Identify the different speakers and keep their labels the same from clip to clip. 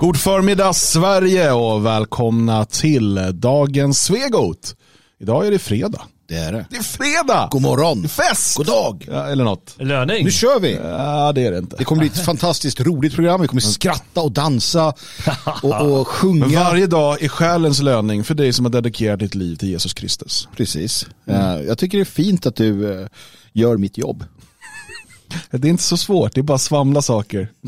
Speaker 1: God förmiddag Sverige och välkomna till dagens Svegot. Idag är det fredag.
Speaker 2: Det är det.
Speaker 1: Det är fredag!
Speaker 2: God morgon.
Speaker 1: Fest!
Speaker 2: God dag.
Speaker 1: Ja, eller något.
Speaker 3: Löning.
Speaker 2: Nu kör vi.
Speaker 1: Ja, det är det inte.
Speaker 2: Det kommer bli ett fantastiskt roligt program. Vi kommer skratta och dansa och, och sjunga.
Speaker 1: Men varje dag är själens löning för dig som har dedikerat ditt liv till Jesus Kristus.
Speaker 2: Precis. Eh, Jag tycker det är fint att du eh, gör mitt jobb.
Speaker 1: Det är inte så svårt, det är bara att svamla saker.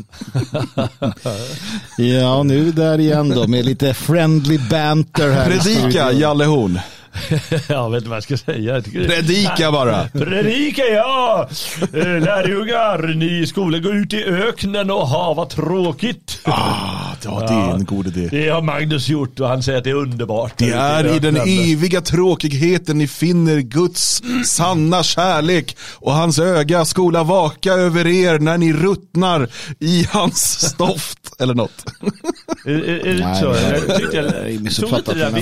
Speaker 2: Ja, nu är vi där igen då med lite friendly banter här.
Speaker 1: Predika. Jalle Horn.
Speaker 3: jag vet inte vad jag ska säga.
Speaker 1: Predika bara.
Speaker 3: Predika ja! Eh, Lärjungar, ni i skolan går ut i öknen och ha vad tråkigt.
Speaker 1: Ah, ja, det är en god idé.
Speaker 3: Det har Magnus gjort och han säger att det är underbart.
Speaker 1: Det är i den eviga tråkigheten ni finner Guds sanna kärlek och hans öga skola vaka över er när ni ruttnar i hans stoft. Eller något.
Speaker 3: Är, är, är det inte
Speaker 2: Nej,
Speaker 3: så? Jag jag-
Speaker 2: Jag
Speaker 3: Vi-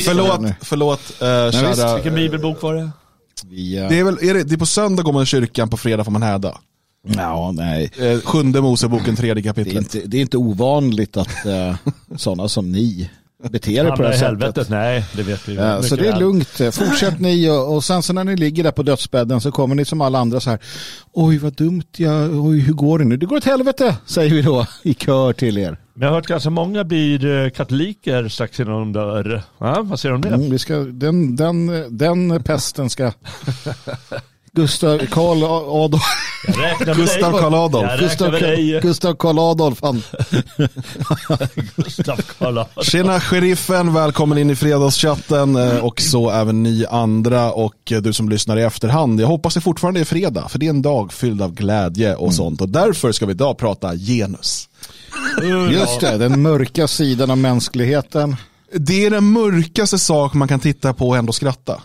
Speaker 1: Förlåt,
Speaker 2: nu.
Speaker 1: Eh,
Speaker 2: visst,
Speaker 1: kära.
Speaker 3: Vilken bibelbok var det?
Speaker 2: Vi, eh,
Speaker 1: Det är väl, är det, det är på söndag går man i kyrkan, på fredag får man häda.
Speaker 2: Ja, nej.
Speaker 1: Eh, sjunde Moseboken, tredje
Speaker 2: Det är,
Speaker 1: kapitlet.
Speaker 2: inte, det är inte ovanligt att uh, sådana som ni beter er på det här
Speaker 3: i
Speaker 2: sättet.
Speaker 3: helvetet? Nej, det vet vi
Speaker 2: Ja, så det är lugnt. Fortsätt ni och, och sen så när ni ligger där på dödsbädden så kommer ni som alla andra så här. Oj vad dumt, jag, oj hur går det nu? Det går åt helvete säger vi då i kör till er.
Speaker 3: Men jag har hört ganska många blir eh, katoliker strax innan de dör. Ja, vad säger du om det?
Speaker 2: Mm, vi ska, den, den, den pesten ska Gustav Karl Adolf
Speaker 1: Gustav. Karl Adolf.
Speaker 2: Gustav. Gustav Karl Adolf han,
Speaker 3: Gustav Karl Adolf.
Speaker 1: Tjena sheriffen, välkommen in i fredagschatten eh, och så även ni andra och eh, du som lyssnar i efterhand. Jag hoppas det fortfarande är fredag, för det är en dag fylld av glädje och sånt och därför ska vi idag prata genus.
Speaker 2: Just det, den mörka sidan av mänskligheten.
Speaker 1: Det är den mörkaste sak man kan titta på och ändå skratta.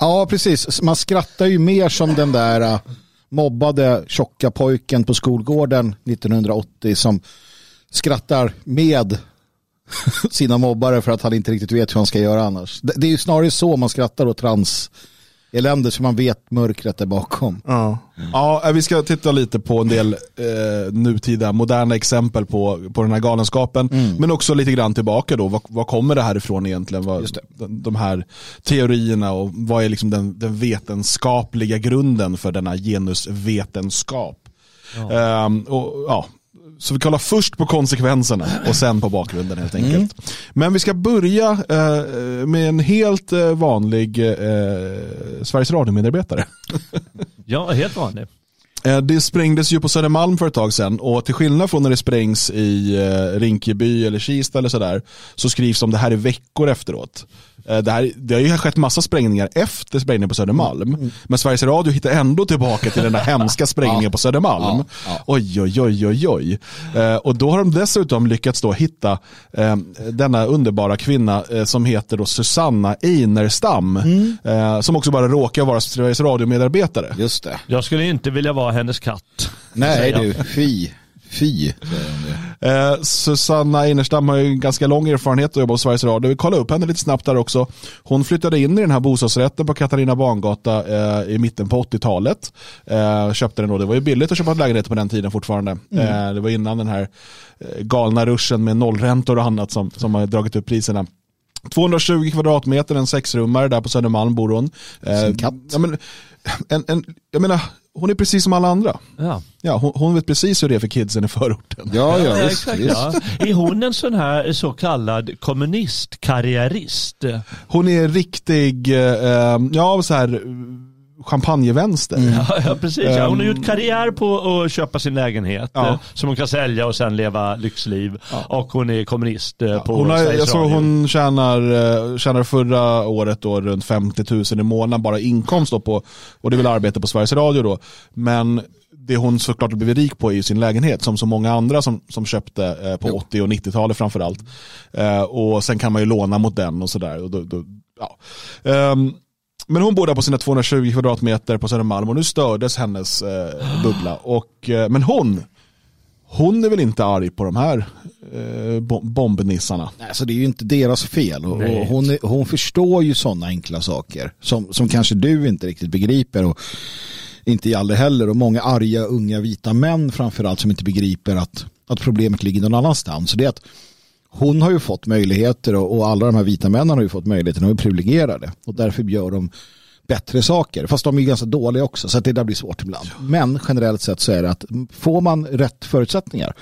Speaker 2: Ja, precis. Man skrattar ju mer som den där uh, mobbade tjocka pojken på skolgården 1980 som skrattar med sina mobbare för att han inte riktigt vet hur han ska göra annars. Det det är ju snarare så man skrattar åt trans elände så man vet mörkret är bakom.
Speaker 1: Ja. ja, eh, vi ska titta lite på en del eh, nutida moderna exempel på, på den här galenskapen. Men också lite grann tillbaka då, vad, vad kommer det här ifrån egentligen? Vad,
Speaker 2: Just det.
Speaker 1: de, de här teorierna och vad är liksom den, den vetenskapliga grunden för denna genusvetenskap? Ehm, och, ja. Så vi kollar först på konsekvenserna och sen på bakgrunden helt enkelt. Men vi ska börja eh, med en helt eh, vanlig eh, Sveriges Radio-medarbetare.
Speaker 3: Ja, helt vanlig.
Speaker 1: Eh, Det sprängdes ju på Södermalm för ett tag sedan och till skillnad från när det sprängs i eh, Rinkeby eller Kista eller sådär så skrivs om det här i veckor efteråt. Eh, Det, här, det har ju skett massa sprängningar efter sprängningen på Södermalm. Men Sveriges Radio hittar ändå tillbaka till den där hemska sprängningen på Södermalm.
Speaker 2: Ja, ja.
Speaker 1: Oj, oj, oj, oj, oj. Eh, Och då har de dessutom lyckats då hitta eh, denna underbara kvinna eh, som heter då Susanna Einerstam. eh, Som också bara råkar vara Sveriges Radio-medarbetare.
Speaker 2: Just det.
Speaker 3: Jag skulle inte vilja vara hennes katt.
Speaker 2: Nej du, fy. Fy.
Speaker 1: Eh, Susanna Einerstam har ju en ganska lång erfarenhet att jobba på Sveriges Radio. Vi kollar upp henne lite snabbt där också. Hon flyttade in i den här bostadsrätten på Katarina Bangata eh, i mitten på 80-talet. Eh, köpte den då. Det var ju billigt att köpa en lägenhet på den tiden fortfarande. Eh, det var innan den här eh, galna ruschen med nollräntor och annat som, som har dragit upp priserna. 220 kvadratmeter, en sexrummare där på Södermalm bor hon. Eh,
Speaker 2: Sin katt.
Speaker 1: Ja, men, en, en, jag menar, hon är precis som alla andra.
Speaker 3: Ja,
Speaker 1: Ja, hon, hon vet precis hur det är för kidsen i förorten.
Speaker 2: Ja, ja,
Speaker 3: ja
Speaker 2: visst.
Speaker 3: exakt.
Speaker 2: visst.
Speaker 3: Ja. Är hon en sån här så kallad kommunistkarriärist?
Speaker 1: Hon är riktig, eh, ja så här champagnevänster.
Speaker 3: Ja, ja precis. Ja, hon har gjort karriär på att köpa sin lägenhet
Speaker 1: Ja.
Speaker 3: eh, som hon kan sälja och sen leva lyxliv. Och hon är kommunist eh, på
Speaker 1: Hon har, jag såg hon tjänar, eh, tjänar förra året då runt 50 000 i månaden bara inkomst då på, och det är väl arbete på Sveriges Radio då. Men det hon såklart blivit rik på är ju sin lägenhet som så många andra som, som köpte på 80 och 90-talet framförallt. Och sen kan man ju låna mot den och sådär. Och då, då, ja. Ehm, men hon bor där på sina 220 kvadratmeter på Södermalm och nu stördes hennes eh, bubbla. Och, eh, men hon, hon är väl inte arg på de här eh, bo- bombnissarna.
Speaker 2: Alltså det är ju inte deras fel. Och, och hon, är, hon förstår ju sådana enkla saker som, som kanske du inte riktigt begriper. Och inte Jalle heller. Och många arga unga vita män framförallt som inte begriper att, att problemet ligger någon annanstans. Så det är att hon har ju fått möjligheter och, alla de här vita männen har ju fått möjligheter. De är privilegierade och därför gör de bättre saker. Fast de är ganska dåliga också så det där blir svårt ibland. Men generellt sett så är det att får man rätt förutsättningar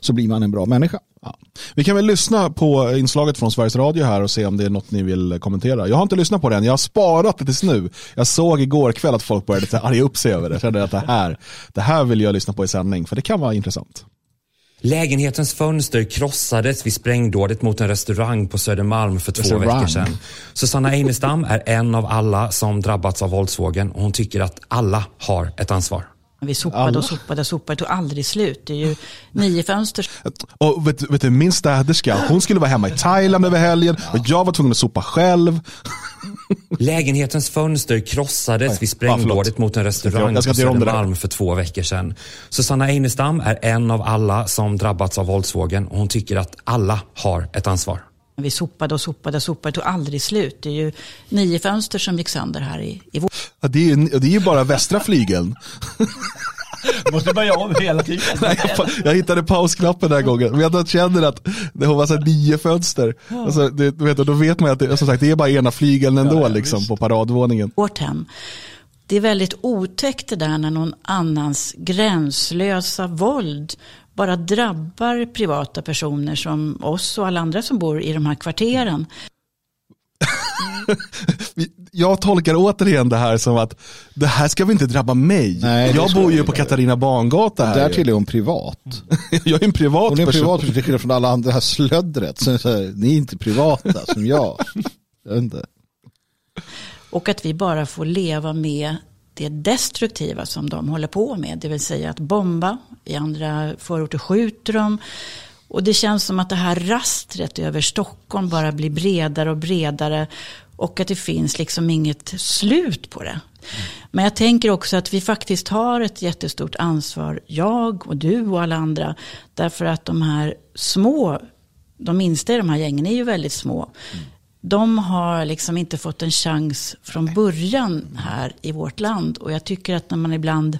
Speaker 2: så blir man en bra människa.
Speaker 1: Ja. Vi kan väl lyssna på inslaget från Sveriges Radio här och se om det är något ni vill kommentera. Jag har inte lyssnat på det än, jag har sparat det tills nu. Jag såg igår kväll att folk började arga upp sig över det. Jag kände att det här, det här vill jag lyssna på i sändning, för det kan vara intressant.
Speaker 4: Lägenhetens fönster krossades vid sprängdådet mot en restaurang på Södermalm för två
Speaker 2: Restaurang.
Speaker 4: veckor sedan. Susanna Einestam är en av alla som drabbats av våldsvågen och hon tycker att alla har ett ansvar.
Speaker 5: Vi sopade och sopade och sopade, det tog aldrig slut. Det är ju nio fönster
Speaker 1: Och vet, vet du, min städerska, hon skulle vara hemma i Thailand över helgen och jag var tvungen att sopa själv.
Speaker 4: Lägenhetens fönster krossades vid sprängdådet
Speaker 1: förlåt.
Speaker 4: mot en restaurang
Speaker 1: Jag ska
Speaker 4: på
Speaker 1: om det där.
Speaker 4: Södermalm för två veckor sedan. Susanna Einestam är en av alla som drabbats av våldsvågen och hon tycker att alla har ett ansvar.
Speaker 5: Vi sopade och sopade och sopade, det tog aldrig slut. Det är ju nio fönster som gick sönder här i, i vår.
Speaker 1: Ja, det, är, det är ju bara västra flygeln.
Speaker 3: Måste börja om hela tiden.
Speaker 1: Nej, jag, jag hittade pausknappen den här gången. Men jag känner att det har varit så här nio fönster. Alltså, det, du vet, då vet man att det, som sagt, det är bara ena flygeln ändå
Speaker 3: ja,
Speaker 1: liksom,
Speaker 3: visst.
Speaker 1: på paradvåningen.
Speaker 5: vårt hem. Det är väldigt otäckt det där när någon annans gränslösa våld bara drabbar privata personer som oss och alla andra som bor i de här kvarteren.
Speaker 1: Jag tolkar återigen det här som att det här ska väl inte drabba mig.
Speaker 2: Nej,
Speaker 1: jag bor ju på. Katarina Bangata här.
Speaker 2: Därtill är hon privat.
Speaker 1: jag är en privat
Speaker 2: Hon är en
Speaker 1: person.
Speaker 2: privat person till skillnad från alla andra det här slöddret. Så, så, här, ni är inte privata som jag. jag inte.
Speaker 5: Och att vi bara får leva med det destruktiva som de håller på med. Det vill säga att bomba, i andra förorter skjuter de. Och det känns som att det här rastret över Stockholm bara blir bredare och bredare. Och att det finns liksom inget slut på det. Men jag tänker också att vi faktiskt har ett jättestort ansvar, jag och du och alla andra. Därför att de här små, de minsta i de här gängen är ju väldigt små. De har liksom inte fått en chans från början här i vårt land. Och jag tycker att när man ibland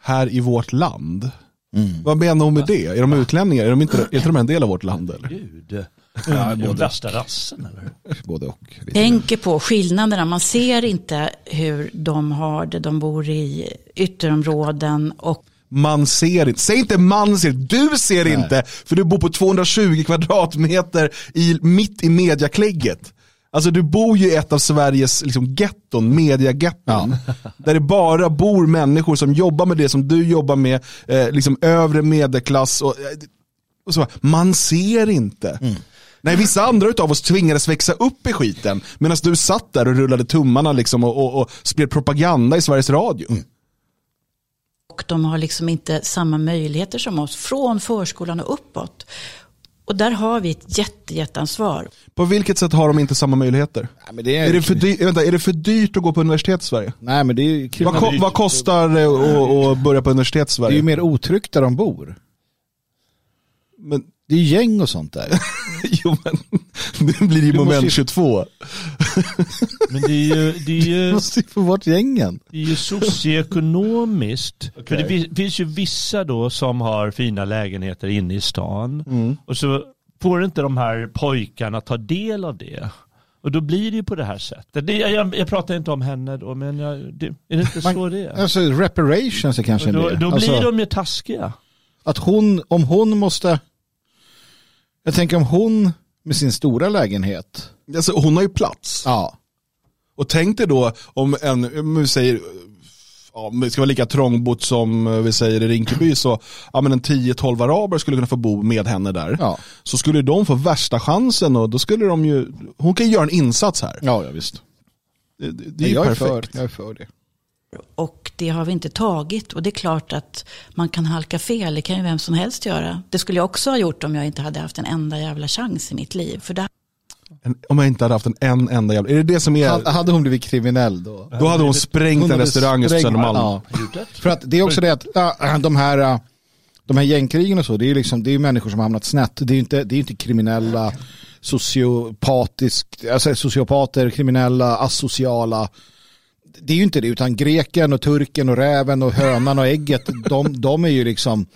Speaker 1: Här i vårt land.
Speaker 2: Mm.
Speaker 1: Vad menar hon med det? Är de utlänningar? Är, de inte, är inte de en del av vårt land? Eller?
Speaker 3: Gud. Ja, den värsta rassen eller?
Speaker 2: Både och.
Speaker 5: tänker på skillnaderna. Man ser inte hur de har det. De bor i ytterområden och
Speaker 1: Man ser inte. Säg inte man ser, du ser inte. För du bor på 220 kvadratmeter i, mitt i mediaklägget. Alltså du bor ju i ett av Sveriges liksom, getton, mediagetton. Där det bara bor människor som jobbar med det som du jobbar med, eh, liksom övre medelklass. Och, eh, och så, man ser inte. Nej, vissa andra av oss tvingades växa upp i skiten medan du satt där och rullade tummarna liksom och, och, och spred propaganda i Sveriges Radio.
Speaker 5: Och de har liksom inte samma möjligheter som oss från förskolan och uppåt. Och där har vi ett jätte, jätteansvar.
Speaker 1: På vilket sätt har de inte samma möjligheter?
Speaker 2: Nej, men det är,
Speaker 1: Är det, för dyrt, vänta, är det för dyrt att gå på universitet i Sverige?
Speaker 2: Nej, men det är,
Speaker 1: Vad, vad kostar det att, att börja på universitet i
Speaker 2: det är
Speaker 1: Sverige?
Speaker 2: ju mer otryggt där de bor.
Speaker 1: Men,
Speaker 2: Det är gäng och sånt där.
Speaker 1: jo, men det blir ju
Speaker 2: Du måste
Speaker 1: moment
Speaker 2: ju-
Speaker 1: 22.
Speaker 3: Men det är ju, det är
Speaker 2: Du
Speaker 3: ju,
Speaker 2: måste ju få bort gängen.
Speaker 3: det är ju socioekonomiskt. För det fi- finns ju vissa då som har fina lägenheter inne i stan.
Speaker 1: Mm.
Speaker 3: Och så får inte de här pojkarna ta del av det. Och då blir det ju på det här sättet. Det, jag, jag pratar inte om henne då, men jag, det, är det inte
Speaker 2: Man-
Speaker 3: så det är?
Speaker 2: Alltså reparations är kanske
Speaker 3: Och då,
Speaker 2: en
Speaker 3: då blir
Speaker 2: alltså,
Speaker 3: de ju taskiga.
Speaker 2: Att hon, om hon måste, jag tänker om hon med sin stora lägenhet,
Speaker 1: Alltså, hon har ju plats.
Speaker 2: ja,
Speaker 1: Och tänk dig då om en, om vi säger, ja, det ska vara lika trångbott som eh, vi säger i Rinkeby så, ja men en 10-12 araber skulle kunna få bo med henne där.
Speaker 2: ja,
Speaker 1: Så skulle de få värsta chansen och då skulle de ju, hon kan ju göra en insats här.
Speaker 2: ja, ja visst.
Speaker 1: Det, det, det är ju
Speaker 2: jag, är
Speaker 1: perfekt.
Speaker 2: för, jag är för det.
Speaker 5: Och det har vi inte tagit. Och det är klart att man kan halka fel. Det kan ju vem som helst göra. Det skulle jag också ha gjort om jag inte hade haft en enda jävla chans i mitt liv. För där
Speaker 1: En, om jag inte hade haft en, en enda jävla, är det det som är,
Speaker 2: Hade- Hade hon blivit kriminell då?
Speaker 1: då hade hon sprängt
Speaker 2: Hon
Speaker 1: en restaurang i Södermalm.
Speaker 2: Ja. För att det är också det att ja, de här äh, de här gängkrigen och så, det är ju liksom, det är ju människor som har hamnat snett. Det är ju inte, det är inte kriminella, sociopatisk, alltså sociopater, kriminella, asociala. Det är ju inte det, utan greken och turken och räven och hönan och ägget, de, de är ju liksom,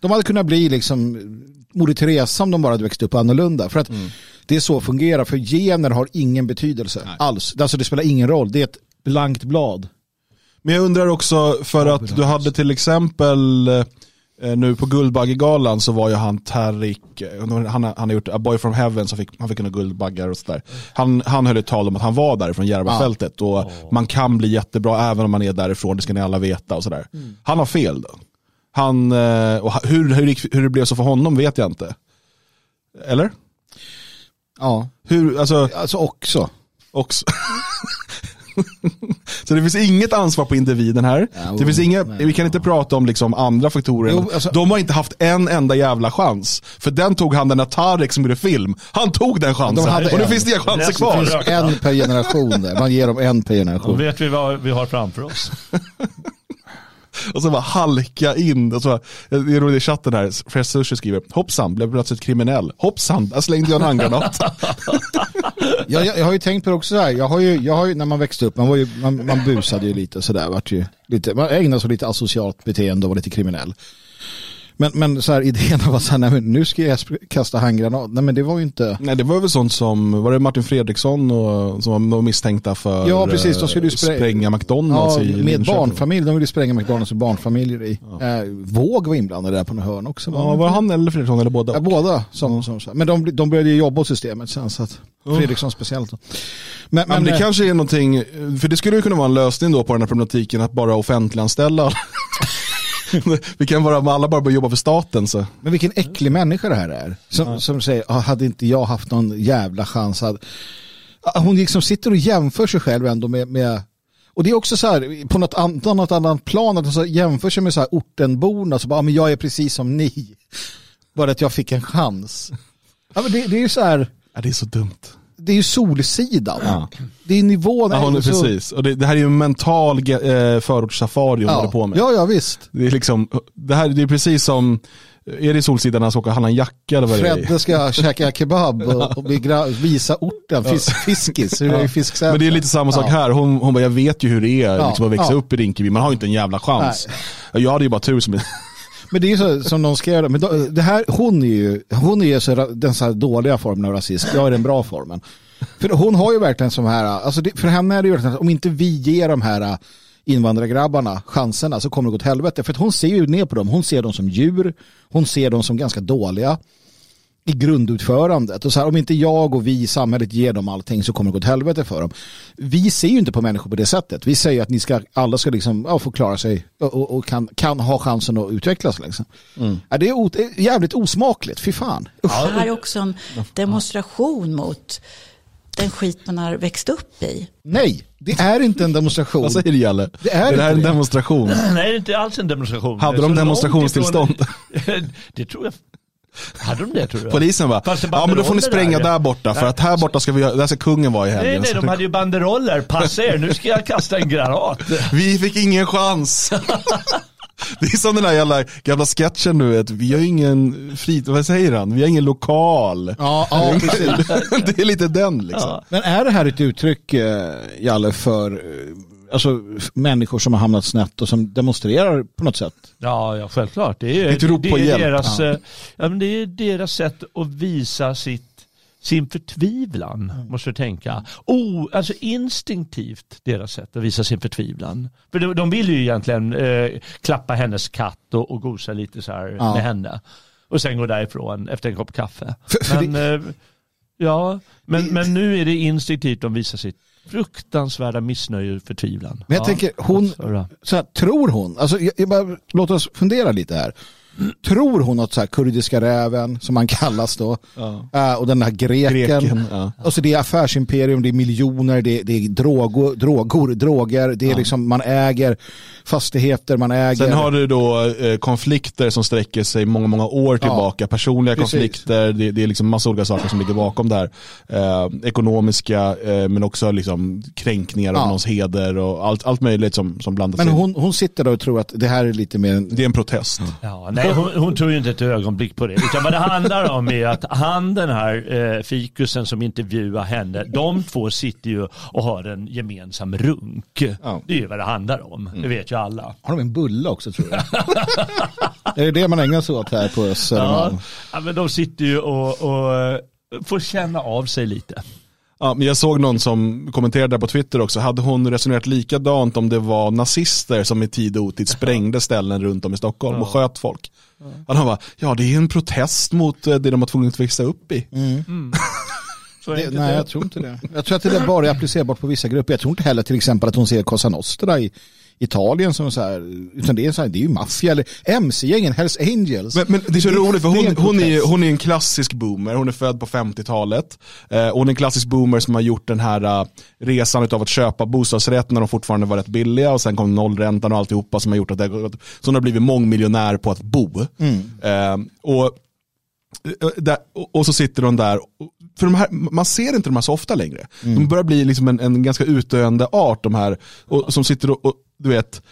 Speaker 2: de hade kunnat bli liksom Moder Teresa om de bara hade växt upp annorlunda. För att det är så fungerar, för gener har ingen betydelse alls. Alltså det spelar ingen roll, det är ett blankt blad.
Speaker 1: Men jag undrar också, för att du hade till exempel eh, nu på Guldbaggegalan så var ju han Tarik, eh, han, han har gjort A Boy from Heaven, så fick, han fick några Guldbaggar och sådär. Han, han höll ett tal om att han var där från Järvafältet och man kan bli jättebra även om man är därifrån, det ska ni alla veta och sådär. Han har fel då. Han, eh, och hur, hur, hur det blev så för honom vet jag inte. Eller?
Speaker 2: Ja,
Speaker 1: Hur, alltså,
Speaker 2: alltså också.
Speaker 1: också. så det finns inget ansvar på individen här.
Speaker 2: Ja,
Speaker 1: det finns inga,
Speaker 2: nej.
Speaker 1: vi kan inte prata om liksom andra faktorer.
Speaker 2: Jo, alltså-
Speaker 1: De har inte haft en enda jävla chans. För den tog han den där Tarek som gjorde film. Han tog den chansen.
Speaker 2: hade
Speaker 1: och nu
Speaker 2: en.
Speaker 1: finns det inga chanser
Speaker 3: Det
Speaker 1: kvar.
Speaker 3: finns-
Speaker 2: En per generation där. Man ger dem en per
Speaker 3: Då
Speaker 2: generation.
Speaker 3: vet vi vad vi har framför oss.
Speaker 1: Och så bara halka in. Och så, eh, det är roligt i chatten här, Fresh Sushi skriver, hoppsan, blev plötsligt kriminell. Hoppsan, där slängde jag en handgranat.
Speaker 2: Jag, jag, jag har ju tänkt på det också så här. Jag har ju, jag har ju när man växte upp, man, var ju, man, man busade ju lite sådär. Vart ju lite, man ägnade sig åt lite asocialt beteende och var lite kriminell. Men, men så här, idén av att så här, nej, men nu ska jag kasta handgranat. Nej men det var ju inte...
Speaker 1: Nej det var väl sånt som, var det Martin Fredriksson och, som var misstänkta för
Speaker 2: Ja, precis, de skulle ju
Speaker 1: eh,
Speaker 2: sprä-
Speaker 1: spränga McDonalds
Speaker 2: Ja,
Speaker 1: i
Speaker 2: med
Speaker 1: Linköping.
Speaker 2: barnfamilj. De ville spränga McDonalds och barnfamiljer i. Eh, Våg var inblandad där på något hörn också.
Speaker 1: Ja, var det han eller Fredriksson eller båda?
Speaker 2: Ja, båda. Som, som, som, men de, de började ju jobba hos systemet sen. Så att Fredriksson speciellt. Men,
Speaker 1: Men,
Speaker 2: men,
Speaker 1: det
Speaker 2: eh,
Speaker 1: kanske är någonting, för det skulle ju kunna vara en lösning då på den här problematiken att bara offentliganställa. Vi kan bara, alla bara börja jobba för staten så.
Speaker 2: Men vilken äcklig människa det här är. Som, som säger, "Ah, hade inte jag haft någon jävla chans att... Ah, Hon liksom sitter och jämför sig själv ändå med... med och det är också så här, på något, an, på något annat plan, att hon jämför sig med så här ortenborna, så bara, ah, men jag är precis som ni. Bara att jag fick en chans. Ja, men det, det är ju så här,
Speaker 1: Ja, det är så dumt.
Speaker 2: Det är ju solsidan.
Speaker 1: Ja.
Speaker 2: Det är nivån.
Speaker 1: Ja, är
Speaker 2: så,
Speaker 1: precis. Och det, det här är ju en mental eh, förortssafari hon håller på
Speaker 2: ja,
Speaker 1: med.
Speaker 2: ja, ja, visst.
Speaker 1: Det är liksom, det här det är precis som, är det Solsidan när han ska åka och handla en jacka eller vad det är?
Speaker 2: Fredde ska käka kebab och, och visa orten, fisk, fiskis, hur det är fisksäten.
Speaker 1: Men det är lite samma sak
Speaker 2: Ja.
Speaker 1: här. Hon, hon bara, jag vet ju hur det är
Speaker 2: Ja,
Speaker 1: liksom, att växa
Speaker 2: ja.
Speaker 1: upp i Rinkeby. Man har ju inte en jävla chans. Jag hade ju bara tur som
Speaker 2: men det är ju så som någon skrev, men då, det här, hon är ju, hon är ju så, den så här dåliga formen av rasism, jag är den bra formen. För hon har ju verkligen som här, alltså det, för henne är det ju verkligen, om inte vi ger de här äh, invandrargrabbarna chanserna så kommer det gå åt helvete. För att hon ser ju ner på dem, hon ser dem som djur, hon ser dem som ganska dåliga i grundutförandet. Och så här, om inte jag och vi i samhället ger dem allting så kommer det gå åt helvete för dem. Vi ser ju inte på människor på det sättet. Vi säger att ni ska, alla ska liksom, ja, få klara sig och, och, och kan, kan ha chansen att utvecklas. Liksom. Ja, det är o, det är jävligt osmakligt, fy fan.
Speaker 5: Det här är också en demonstration mot den skit man har växt upp i.
Speaker 2: Nej, det är inte en demonstration.
Speaker 1: Vad säger du Jalle?
Speaker 2: Det är
Speaker 1: det här är
Speaker 2: inte
Speaker 1: en demonstration.
Speaker 3: Nej, det är inte alls en demonstration.
Speaker 1: Hade de demonstrationstillstånd?
Speaker 3: ifrån- det tror jag. Hade de det tror jag?
Speaker 1: Polisen bara, ja men då får ni spränga
Speaker 3: där.
Speaker 1: där borta för att här borta ska vi, där ska kungen vara i helgen.
Speaker 3: Nej, nej, de hade ju banderoller. Passa er, nu ska jag kasta en granat.
Speaker 1: Vi fick ingen chans. Det är som den här jävla gamla sketchen du vet, vi har ingen frit, vad säger han? Vi har ingen lokal.
Speaker 2: Ja, ja,
Speaker 1: det är lite den liksom.
Speaker 3: Ja.
Speaker 2: Men är det här ett uttryck, eh, Jalle, för eh, alltså, människor som har hamnat snett och som demonstrerar på något sätt?
Speaker 3: Ja, ja självklart. Det är,
Speaker 1: Ett rop
Speaker 3: det
Speaker 1: på
Speaker 3: är,
Speaker 1: hjälp.
Speaker 3: deras,
Speaker 2: Ja.
Speaker 3: eh, ja, men det är deras sätt att visa sitt, sin förtvivlan,
Speaker 1: Mm.
Speaker 3: måste du tänka. Oh, alltså instinktivt deras sätt att visa sin förtvivlan. För de, de vill ju egentligen eh, klappa hennes katt och, och gosa lite så här
Speaker 2: Ja.
Speaker 3: med henne. Och sen gå därifrån efter en kopp kaffe.
Speaker 2: För- för
Speaker 3: men, eh, ja, men, men nu är det instinktivt de visar sitt fruktansvärda missnöje och förtvivlan.
Speaker 2: Men jag
Speaker 3: ja.
Speaker 2: tänker, hon,
Speaker 3: Så
Speaker 2: här, tror hon, alltså, jag, jag bara, låt oss fundera lite här. Tror hon att så här, kurdiska räven, som han kallas då,
Speaker 1: Ja.
Speaker 2: eh, och den här greken,
Speaker 1: Greken, ja.
Speaker 2: alltså det är affärsimperium, det är miljoner, det är, det är drogo, drogor, droger, det är liksom, man äger fastigheter, man äger.
Speaker 1: Sen har du då eh, konflikter som sträcker sig många, många år tillbaka. Personliga
Speaker 2: precis.
Speaker 1: konflikter, det, det är liksom massa olika saker som ligger bakom där. Eh, ekonomiska, eh, men också liksom kränkningar av
Speaker 2: Ja.
Speaker 1: någons heder och allt, allt möjligt som, som blandas
Speaker 2: Men
Speaker 1: in.
Speaker 2: hon, hon sitter där och tror att det här är lite mer en...
Speaker 1: Det är en protest.
Speaker 3: Ja, nej, hon, hon tror ju inte ett ögonblick på det. Utan vad det handlar om är att han, den här eh, fikusen som intervjuar henne, de två sitter ju och har en gemensam runk.
Speaker 2: Ja.
Speaker 3: Det är ju vad det handlar om. Det vet ju alla.
Speaker 2: Har de en bulle också tror jag? är det det man ägnar sig åt här på Södermalm?
Speaker 3: Ja, ja, men de sitter ju och, och eh, får känna av sig lite.
Speaker 1: Ja, men jag såg någon som kommenterade där på Twitter också, hade hon resonerat likadant om det var nazister som i tid och otid sprängde ställen runt om i Stockholm och sköt folk? Ja. Han bara, ja det är en protest mot eh, det de var tvungna att växa upp i.
Speaker 3: Så
Speaker 2: Det,
Speaker 3: enkelt
Speaker 2: nej,
Speaker 3: det.
Speaker 2: jag tror inte det. Jag tror att det där bara är applicerbart på vissa grupper. Jag tror inte heller till exempel att hon ser Cosa Nostra i Italien som så här, utan det är, så här, det är ju maffia eller MC-gängen, Hells Angels.
Speaker 1: Men, men det är så roligt för
Speaker 2: det är
Speaker 1: hon, hon, är, hon är en klassisk boomer, hon är född på 50-talet. Eh, hon är en klassisk boomer som har gjort den här uh, resan av att köpa bostadsrätt när de fortfarande var rätt billiga och sen kom nollräntan och alltihopa som har gjort att det så hon har blivit mångmiljonär på att bo. Eh, och, eh, där, och, så sitter hon där, för de här, man ser inte de här så ofta längre. De börjar bli liksom en, en ganska utdöende art de här, och, som sitter och, och du vet,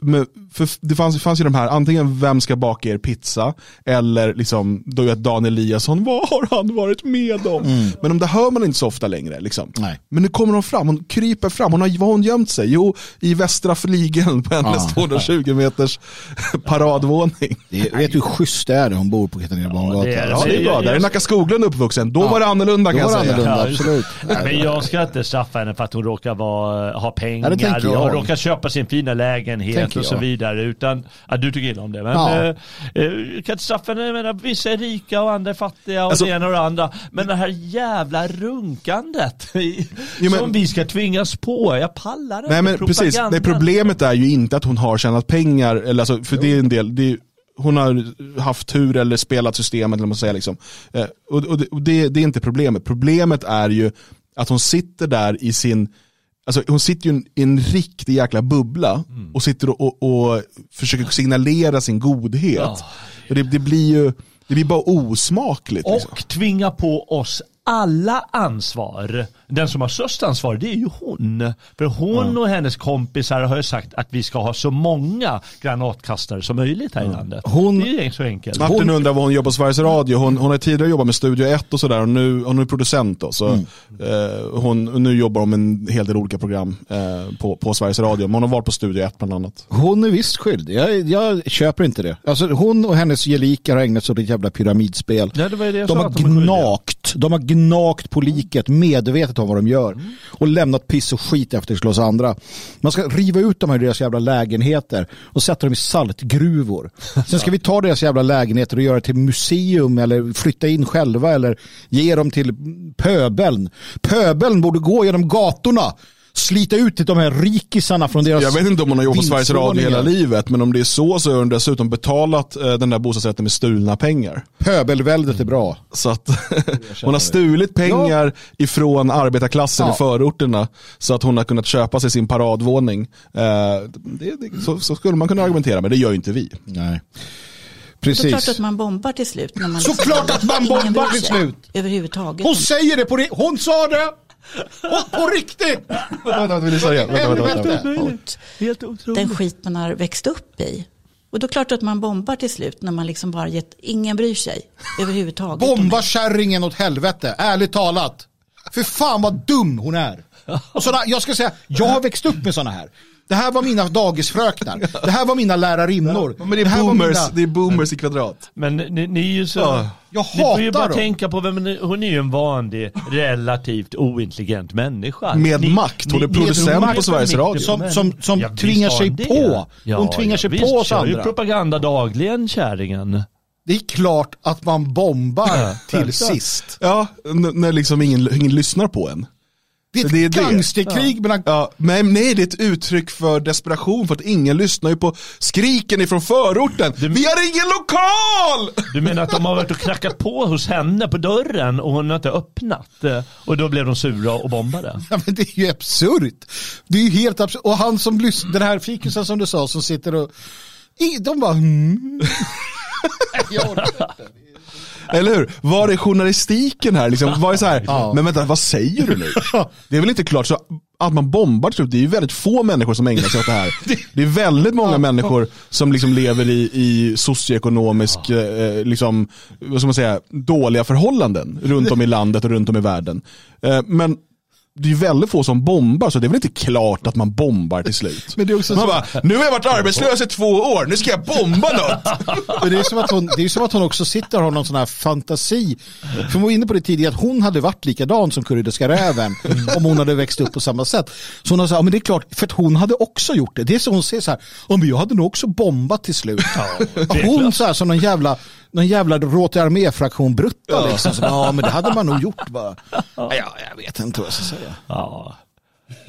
Speaker 1: men för det fanns, fanns ju de här, antingen vem ska baka er pizza, eller liksom, då vet Dan Eliasson, vad har han varit med om? Men de där hör man inte så ofta längre. Liksom.
Speaker 2: Nej.
Speaker 1: Men nu kommer hon fram, hon kryper fram, hon har, var har hon gömt sig? Jo, i västra flygeln på hennes
Speaker 2: Ja.
Speaker 1: 220 meters paradvåning.
Speaker 2: Det vet du hur schysst det är hon bor på Katarina Barngatan?
Speaker 3: det är.
Speaker 1: Ja, det är bra, där är Nacka Skoglund uppvuxen, då var det annorlunda
Speaker 2: Då
Speaker 1: kan
Speaker 2: var
Speaker 1: jag
Speaker 2: det
Speaker 1: säga.
Speaker 2: annorlunda,
Speaker 3: Ja,
Speaker 2: absolut.
Speaker 3: Men jag ska inte straffa henne för att hon råkar vara, ha
Speaker 2: Ja,
Speaker 3: pengar och råkar köpa sin fina lägenhet
Speaker 2: Tänker
Speaker 3: och så vidare. Utan, ja, du tycker illa om det. Men
Speaker 2: Ja.
Speaker 3: eh, eh, jag henne. Jag menar, vissa är rika och andra är fattiga och
Speaker 1: Alltså-
Speaker 3: det ena och det andra. Men det här jävla runkandet i-
Speaker 1: Jo, men-
Speaker 3: som vi ska tvingas på. Jag pallar inte
Speaker 1: Nej men precis. Nej, problemet är ju inte att hon har tjänat pengar, eller alltså, för det är en del, det är, hon har haft tur eller spelat systemet, eller man säger. Liksom. Eh, och och, det, och det, det är inte problemet. Problemet är ju att hon sitter där i sin, alltså hon sitter ju i en riktig jäkla bubbla och sitter och, och, och försöker signalera sin godhet.
Speaker 3: Ja.
Speaker 1: Det, det blir ju, det blir bara osmakligt. Liksom.
Speaker 3: Och tvinga på oss alla ansvar. Den som har störst ansvar det är ju hon. För hon och hennes kompisar har ju sagt att vi ska ha så många granatkastare som möjligt här i landet.
Speaker 2: Hon-
Speaker 3: det är så enkelt.
Speaker 1: Martin undrar vad hon jobbar på Sveriges Radio. Hon, hon har tidigare jobbat med Studio 1 och sådär och nu, hon är producent då. Så, eh, hon, nu jobbar hon med en hel del olika program eh, på, på Sveriges Radio. Men hon har varit på Studio 1 bland annat.
Speaker 2: Hon är visst skyldig. Jag, jag köper inte det. Alltså, hon och hennes gelikar har ägnat sig åt ett jävla pyramidspel.
Speaker 3: Ja, det var ju det jag
Speaker 2: de har
Speaker 3: skyldiga
Speaker 2: gnagt. De har gnagt på liket medvetet om vad de gör. Och lämnat piss och skit efter sig hos andra. Man ska riva ut dem ur deras jävla lägenheter och sätta dem i saltgruvor. Sen ska vi ta deras jävla lägenheter och göra till museum eller flytta in själva eller ge dem till pöbeln. Pöbeln borde gå genom gatorna. Slita ut de här rikisarna från deras
Speaker 1: Jag vet inte om hon har jobbat på Sveriges Radio hela livet. Men om det är så så har hon dessutom betalat eh, den där bostadsrätten med stulna pengar.
Speaker 2: Pöbelväldet är bra.
Speaker 1: Så att hon har stulit pengar ifrån arbetarklassen
Speaker 2: Ja.
Speaker 1: i förorterna så att hon har kunnat köpa sig sin paradvåning. Eh, det, det, så, så skulle man kunna argumentera, men det gör ju inte vi.
Speaker 2: Nej.
Speaker 5: Det är klart
Speaker 2: Precis.
Speaker 5: att man bombar till slut. När man
Speaker 2: Såklart att man bombar till slut.
Speaker 5: Överhuvudtaget.
Speaker 2: Hon säger det på ri- Hon sa det! På, på riktigt!
Speaker 1: Vänta, vänta? Vänta, vänta, vänta.
Speaker 2: Helvete.
Speaker 5: mot
Speaker 3: Helt otroligt.
Speaker 5: den skit man har växt upp i. Och då är det klart att man bombar till slut när man liksom bara gett, ingen bryr sig överhuvudtaget. om
Speaker 2: Bomba kärringen åt helvete, ärligt talat. För fan vad dum hon är. Och såna, jag ska säga, jag har växt upp med sådana här. Det här var mina dagisfröknar. Det här var mina lärarinnor.
Speaker 1: Men det är
Speaker 2: var
Speaker 1: boomers,
Speaker 2: mina-
Speaker 1: det är boomers i kvadrat.
Speaker 3: Men ni, ni är ju så...
Speaker 1: Ja.
Speaker 2: Jag
Speaker 3: Ni får ju bara
Speaker 2: hatar dem.
Speaker 3: tänka på vem ni- hon är ju en vanlig, relativt ointelligent människa.
Speaker 1: Med
Speaker 3: Ni-
Speaker 1: makt. Hon
Speaker 3: ni-
Speaker 1: är producent på Sveriges Radio.
Speaker 2: Som- som- som
Speaker 3: Ja,
Speaker 2: tvingar sig
Speaker 3: det.
Speaker 2: på. Hon tvingar sig
Speaker 3: visst,
Speaker 2: på oss
Speaker 3: kör ju
Speaker 2: andra.
Speaker 3: propaganda dagligen, kärringen.
Speaker 2: Det är klart att man bombar till sist.
Speaker 1: Ja, när liksom ingen, ingen lyssnar på en.
Speaker 2: Det är ett
Speaker 1: Det är det.
Speaker 2: gangsterkrig mellan...
Speaker 1: Ja, men nej, det är ett uttryck för desperation för att ingen lyssnar ju på skriken ifrån förorten. Vi har ingen lokal!
Speaker 3: Du menar att de har varit och knackat på hos henne på dörren och hon har inte öppnat? eh, Och då blev de sura och bombade?
Speaker 2: Ja, men det är ju absurt. Det är ju helt absurt. Och han som lyssnar, den här fikusen som du sa som sitter och... De bara... Mm. Jag orkar inte.
Speaker 1: Eller hur? Var är journalistiken här? Liksom, var är så här
Speaker 2: Ja.
Speaker 1: Men vänta, vad säger du nu? Det är väl inte klart, så att man bombar till slut. Det är ju väldigt få människor som ägnar sig åt det här. Det är väldigt många människor som liksom lever i, i socioekonomisk, eh, liksom, vad ska man säga, dåliga förhållanden runt om i landet och runt om i världen. Eh, men det är ju väldigt få som bombar, så det är väl inte klart att man bombar till slut.
Speaker 2: Men det är också
Speaker 1: man
Speaker 2: så-
Speaker 1: bara, nu har jag varit arbetslös i två år, nu ska jag bomba något.
Speaker 2: Men det är som att hon, det är som att hon också sitter och har någon sån här fantasi. För hon var inne på det tidigare att hon hade varit likadan som Kurdiska räven om hon hade växt upp på samma sätt. Så hon har sagt, ja, men det är klart, för att hon hade också gjort det. Det är så hon säger så här, ja, men jag hade nog också bombat till slut. hon så här som någon jävla, någon jävla Råte armé-fraktion brutta liksom. Så, ja men det hade man nog gjort bara. Ja, jag vet inte vad jag ska säga.
Speaker 3: Ja.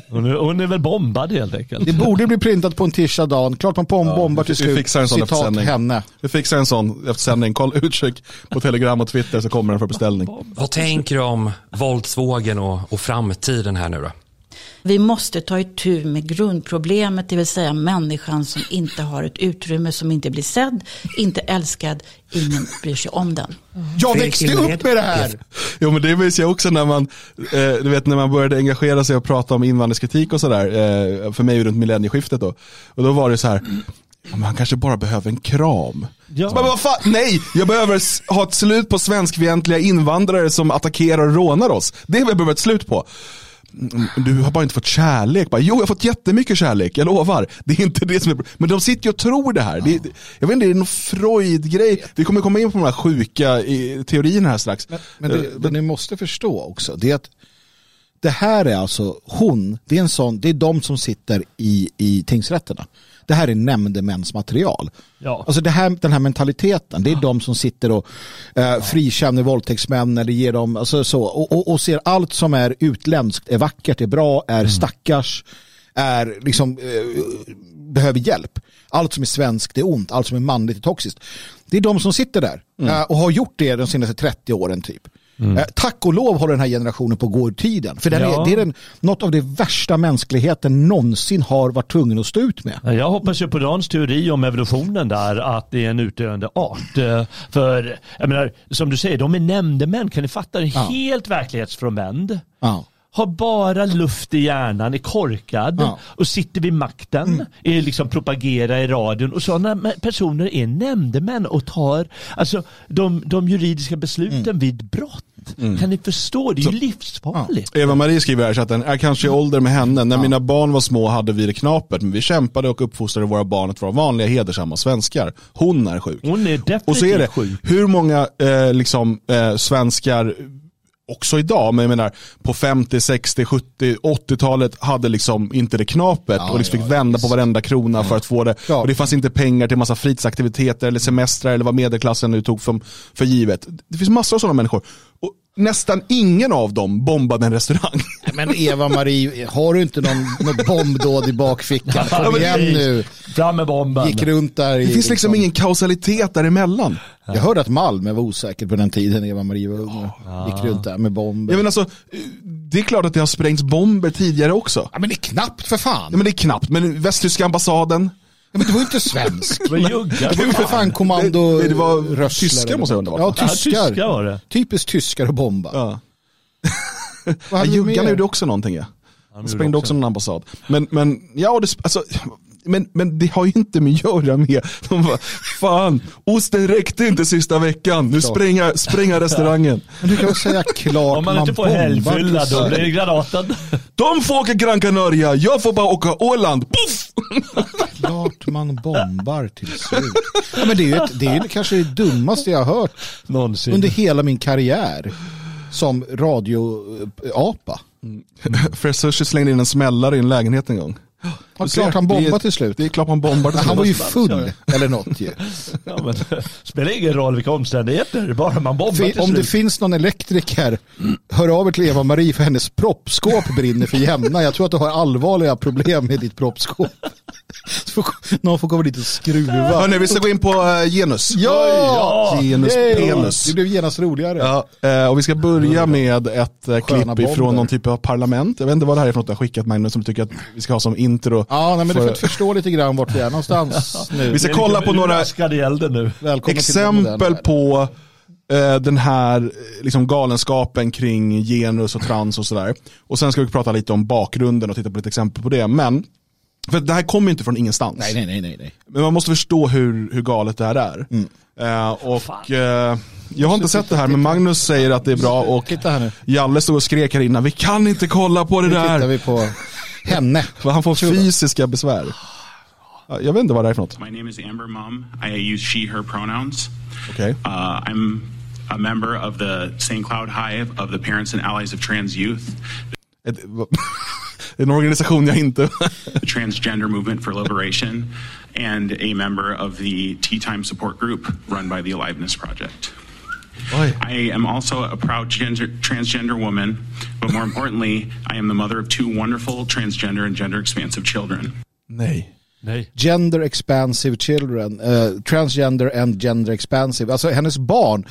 Speaker 3: Hon är, hon är väl bombad helt enkelt.
Speaker 2: Det borde bli printat på en tisha dagen. Klart man bom- bombar till
Speaker 1: vi
Speaker 2: slut.
Speaker 1: fixar en sån efter
Speaker 2: Citat
Speaker 1: sändning.
Speaker 2: henne.
Speaker 1: Vi fixar en sån efter sändning, kolla utkik på Telegram och Twitter så kommer den för beställning.
Speaker 4: Vad tänker du om våldsvågen och, och framtiden här nu då?
Speaker 5: Vi måste ta itu med grundproblemet, det vill säga människan som inte har ett utrymme, som inte blir sedd, inte älskad, ingen bryr sig om den.
Speaker 2: Jag växte upp med det här.
Speaker 1: Jo men det minns jag också när man, eh, du vet när man började engagera sig och prata om invandringskritik och sådär, eh, för mig runt millennieskiftet då. Och då var det så här, "Ja, man kanske bara behöver en kram.
Speaker 3: Ja.
Speaker 1: Så bara, vad fan, nej, jag behöver ha ett slut på svenskfientliga invandrare som attackerar och rånar oss. Det behöver jag ett slut på. Du har bara inte fått kärlek. Bara, jo, jag har fått jättemycket kärlek, jag lovar. Det är inte det som är Men de sitter ju och tror det här. Det, det, jag vet inte, det är någon Freud-grej. Vi kommer komma in på de här sjuka eh, teorierna här strax.
Speaker 2: Men det, det ni måste förstå också, det är att det här är alltså hon, det är, en sån, det är de som sitter i, i tingsrätterna. Det här är nämndemäns material.
Speaker 3: Ja.
Speaker 2: Alltså det här, den här mentaliteten, det är de som sitter och eh, frikänner våldtäktsmän eller ger dem, alltså så, och, och, och ser allt som är utländskt, är vackert, är bra, är stackars, är liksom, eh, behöver hjälp. Allt som är svenskt är ont, allt som är manligt är toxiskt. Det är de som sitter där eh, och har gjort det de senaste 30 åren typ. Eh, tack och lov håller den här generationen på att gå ur tiden. För den
Speaker 3: Ja.
Speaker 2: är, det är den, något av det värsta mänskligheten någonsin har varit tvungen att stå ut med.
Speaker 3: Jag hoppas ju på Dans teori om evolutionen där, att det är en utdöende art. Eh, För, jag menar, som du säger, de är nämndemän, kan ni fatta det? Helt verklighetsfrånvänd.
Speaker 2: Ja.
Speaker 3: Har bara luft i hjärnan, är korkad
Speaker 2: Ja.
Speaker 3: och sitter vid makten, är liksom propagerar i radion och sådana personer är nämndemän och tar alltså, de, de juridiska besluten vid brott. Kan ni förstå? Det är ju livsfarligt.
Speaker 1: Eva-Marie skriver här i chatten, är kanske i ålder med henne. När mina barn var små hade vi det knapert, men vi kämpade och uppfostrade våra barn att vara vanliga hedersamma svenskar. Hon är sjuk.
Speaker 3: Hon är definitivt
Speaker 1: Och så är det,
Speaker 3: sjuk.
Speaker 1: hur många eh, liksom, eh, svenskar också idag, men jag menar på 50, 60, 70, 80-talet hade liksom inte det knapet och liksom fick vända på varenda krona för att få det.
Speaker 2: Ja.
Speaker 1: Och det fanns inte pengar till massa fritidsaktiviteter eller semestrar eller vad medelklassen nu tog för, för givet. Det finns massor av sådana människor. Och nästan ingen av dem bombade en restaurang.
Speaker 2: Men Eva-Marie, har du inte någon, något bombdåd i bakfickan? Kom
Speaker 3: men
Speaker 2: igen nu.
Speaker 3: Fram med bomben.
Speaker 2: Gick runt där i,
Speaker 1: Det finns liksom ingen kausalitet däremellan.
Speaker 2: Jag hörde att Malmö var osäker på den tiden Eva-Marie var ung. och Gick runt där med bomber.
Speaker 1: Jag menar alltså, det är klart att det har sprängts bomber tidigare också.
Speaker 2: Ja, men det är knappt för fan.
Speaker 1: Ja, men det är knappt, men västtyska ambassaden,
Speaker 2: Ja, men det var ju inte
Speaker 3: juggar
Speaker 2: Det var ju för fan kommando
Speaker 1: Det- det var
Speaker 2: röstler
Speaker 1: tyskar måste jag undra
Speaker 2: Ja,
Speaker 1: det
Speaker 3: Ja,
Speaker 2: tyskar.
Speaker 3: tyskar var det.
Speaker 2: Typiskt tyskar och bomba.
Speaker 1: ja. Juggarna gjorde också någonting ja.
Speaker 3: Gjorde
Speaker 1: sprängde
Speaker 3: också.
Speaker 1: någon ambassad. Men, men, ja, och det, alltså, men, men det har ju inte med att göra med, de bara, fan, osten räckte inte sista veckan, nu spränga, spränga restaurangen.
Speaker 2: Men du kan väl säga klart
Speaker 3: Om man inte får helgfylla då blir det granaten.
Speaker 1: De får åka Gran Canaria, jag får bara åka Åland. Puff!
Speaker 2: Klart man bombar till slut. Ja, men det är ju ett, det är ju kanske det dummaste jag har hört
Speaker 3: Någonsin.
Speaker 2: under hela min karriär som radioapa.
Speaker 1: Fresh Sushi slängde in en smällare i en lägenhet en gång.
Speaker 2: Ja,
Speaker 1: Du ser,
Speaker 2: klart han
Speaker 1: det är-
Speaker 2: bombade till slut.
Speaker 1: Det är klart man bombar till
Speaker 2: Han var ju
Speaker 1: slut.
Speaker 2: full eller något ju.
Speaker 3: Ja, men, spelar ingen roll vilka omständigheter, bara man bombar till
Speaker 2: Om det
Speaker 3: slut.
Speaker 2: finns någon elektriker, hör av er till Eva-Marie för hennes proppskåp brinner för jämna. Jag tror att du har allvarliga problem med ditt proppskåp. Får- Någon får komma dit och skruva.
Speaker 1: Hörni, vi ska gå in på eh, genus.
Speaker 2: Ja!
Speaker 1: Genus
Speaker 2: Yay!
Speaker 1: penis.
Speaker 2: Det blev genast roligare.
Speaker 1: Ja, eh, och vi ska börja med ett eh, klipp
Speaker 2: bomber.
Speaker 1: ifrån någon typ av parlament. Jag vet inte vad det här är för något du har skickat men som du tycker att vi ska ha som intro.
Speaker 2: Ja, nej, men
Speaker 1: För-
Speaker 2: för att förstå lite grann vart vi är någonstans nu.
Speaker 1: Vi ska kolla på några exempel på den här liksom galenskapen kring genus och trans och sådär. Och sen ska vi prata lite om bakgrunden och titta på lite exempel på det. Men, för det här kommer ju inte från ingenstans.
Speaker 2: Nej, nej, nej, nej. nej.
Speaker 1: Men man måste förstå hur, hur galet det här är.
Speaker 2: Mm.
Speaker 1: Eh, och eh, jag har inte sett det här, men Magnus säger att det är bra och
Speaker 2: Titta här nu.
Speaker 1: Jalle stod och skrek här innan, vi kan inte kolla på det
Speaker 2: Nu tittar
Speaker 1: där.
Speaker 2: vi på henne.
Speaker 1: För han får fysiska besvär. Ja, Jag vet inte vad det är för något.
Speaker 6: My name is Amber Mum. I use she, her pronouns.
Speaker 1: Okej.
Speaker 6: Uh, I'm a member of the St. Cloud Hive of the Parents and Allies of Trans Youth,
Speaker 1: en organisation jag inte...
Speaker 6: the Transgender Movement for Liberation, and a member of the Tea Time Support Group run by the Aliveness Project.
Speaker 1: Oj.
Speaker 6: I am also a proud gender, transgender woman, but more importantly, I am the mother of two wonderful transgender and gender expansive children.
Speaker 1: Nej.
Speaker 3: Nej.
Speaker 2: Gender expansive children, eh, transgender and gender expansive. Alltså hennes barn,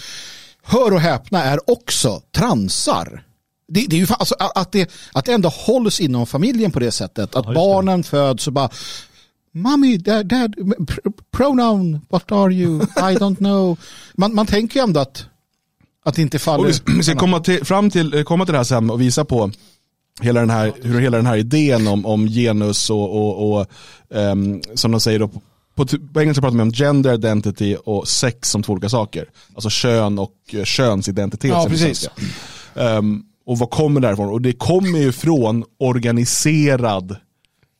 Speaker 2: hör och häpna, är också transar. Det, det är ju alltså, att, det, att det ändå hålls inom familjen på det sättet. Att
Speaker 3: det.
Speaker 2: barnen föds och bara Mommy, dad, dad, pr- pronoun, what are you? I don't know. Man, man tänker ju ändå att, att det inte faller.
Speaker 1: Och vi, ska komma till, fram till, eh, komma till det här sen och visa på hela den här, hur hela den här idén om, om genus och, och, och ehm, som de säger då, på, på, engelska pratar man om gender identity och sex som två olika saker. Alltså kön och eh, könsidentitet.
Speaker 2: Ja,
Speaker 1: det
Speaker 2: precis.
Speaker 1: svenska. Och vad kommer det ifrån? Och det kommer ju från organiserad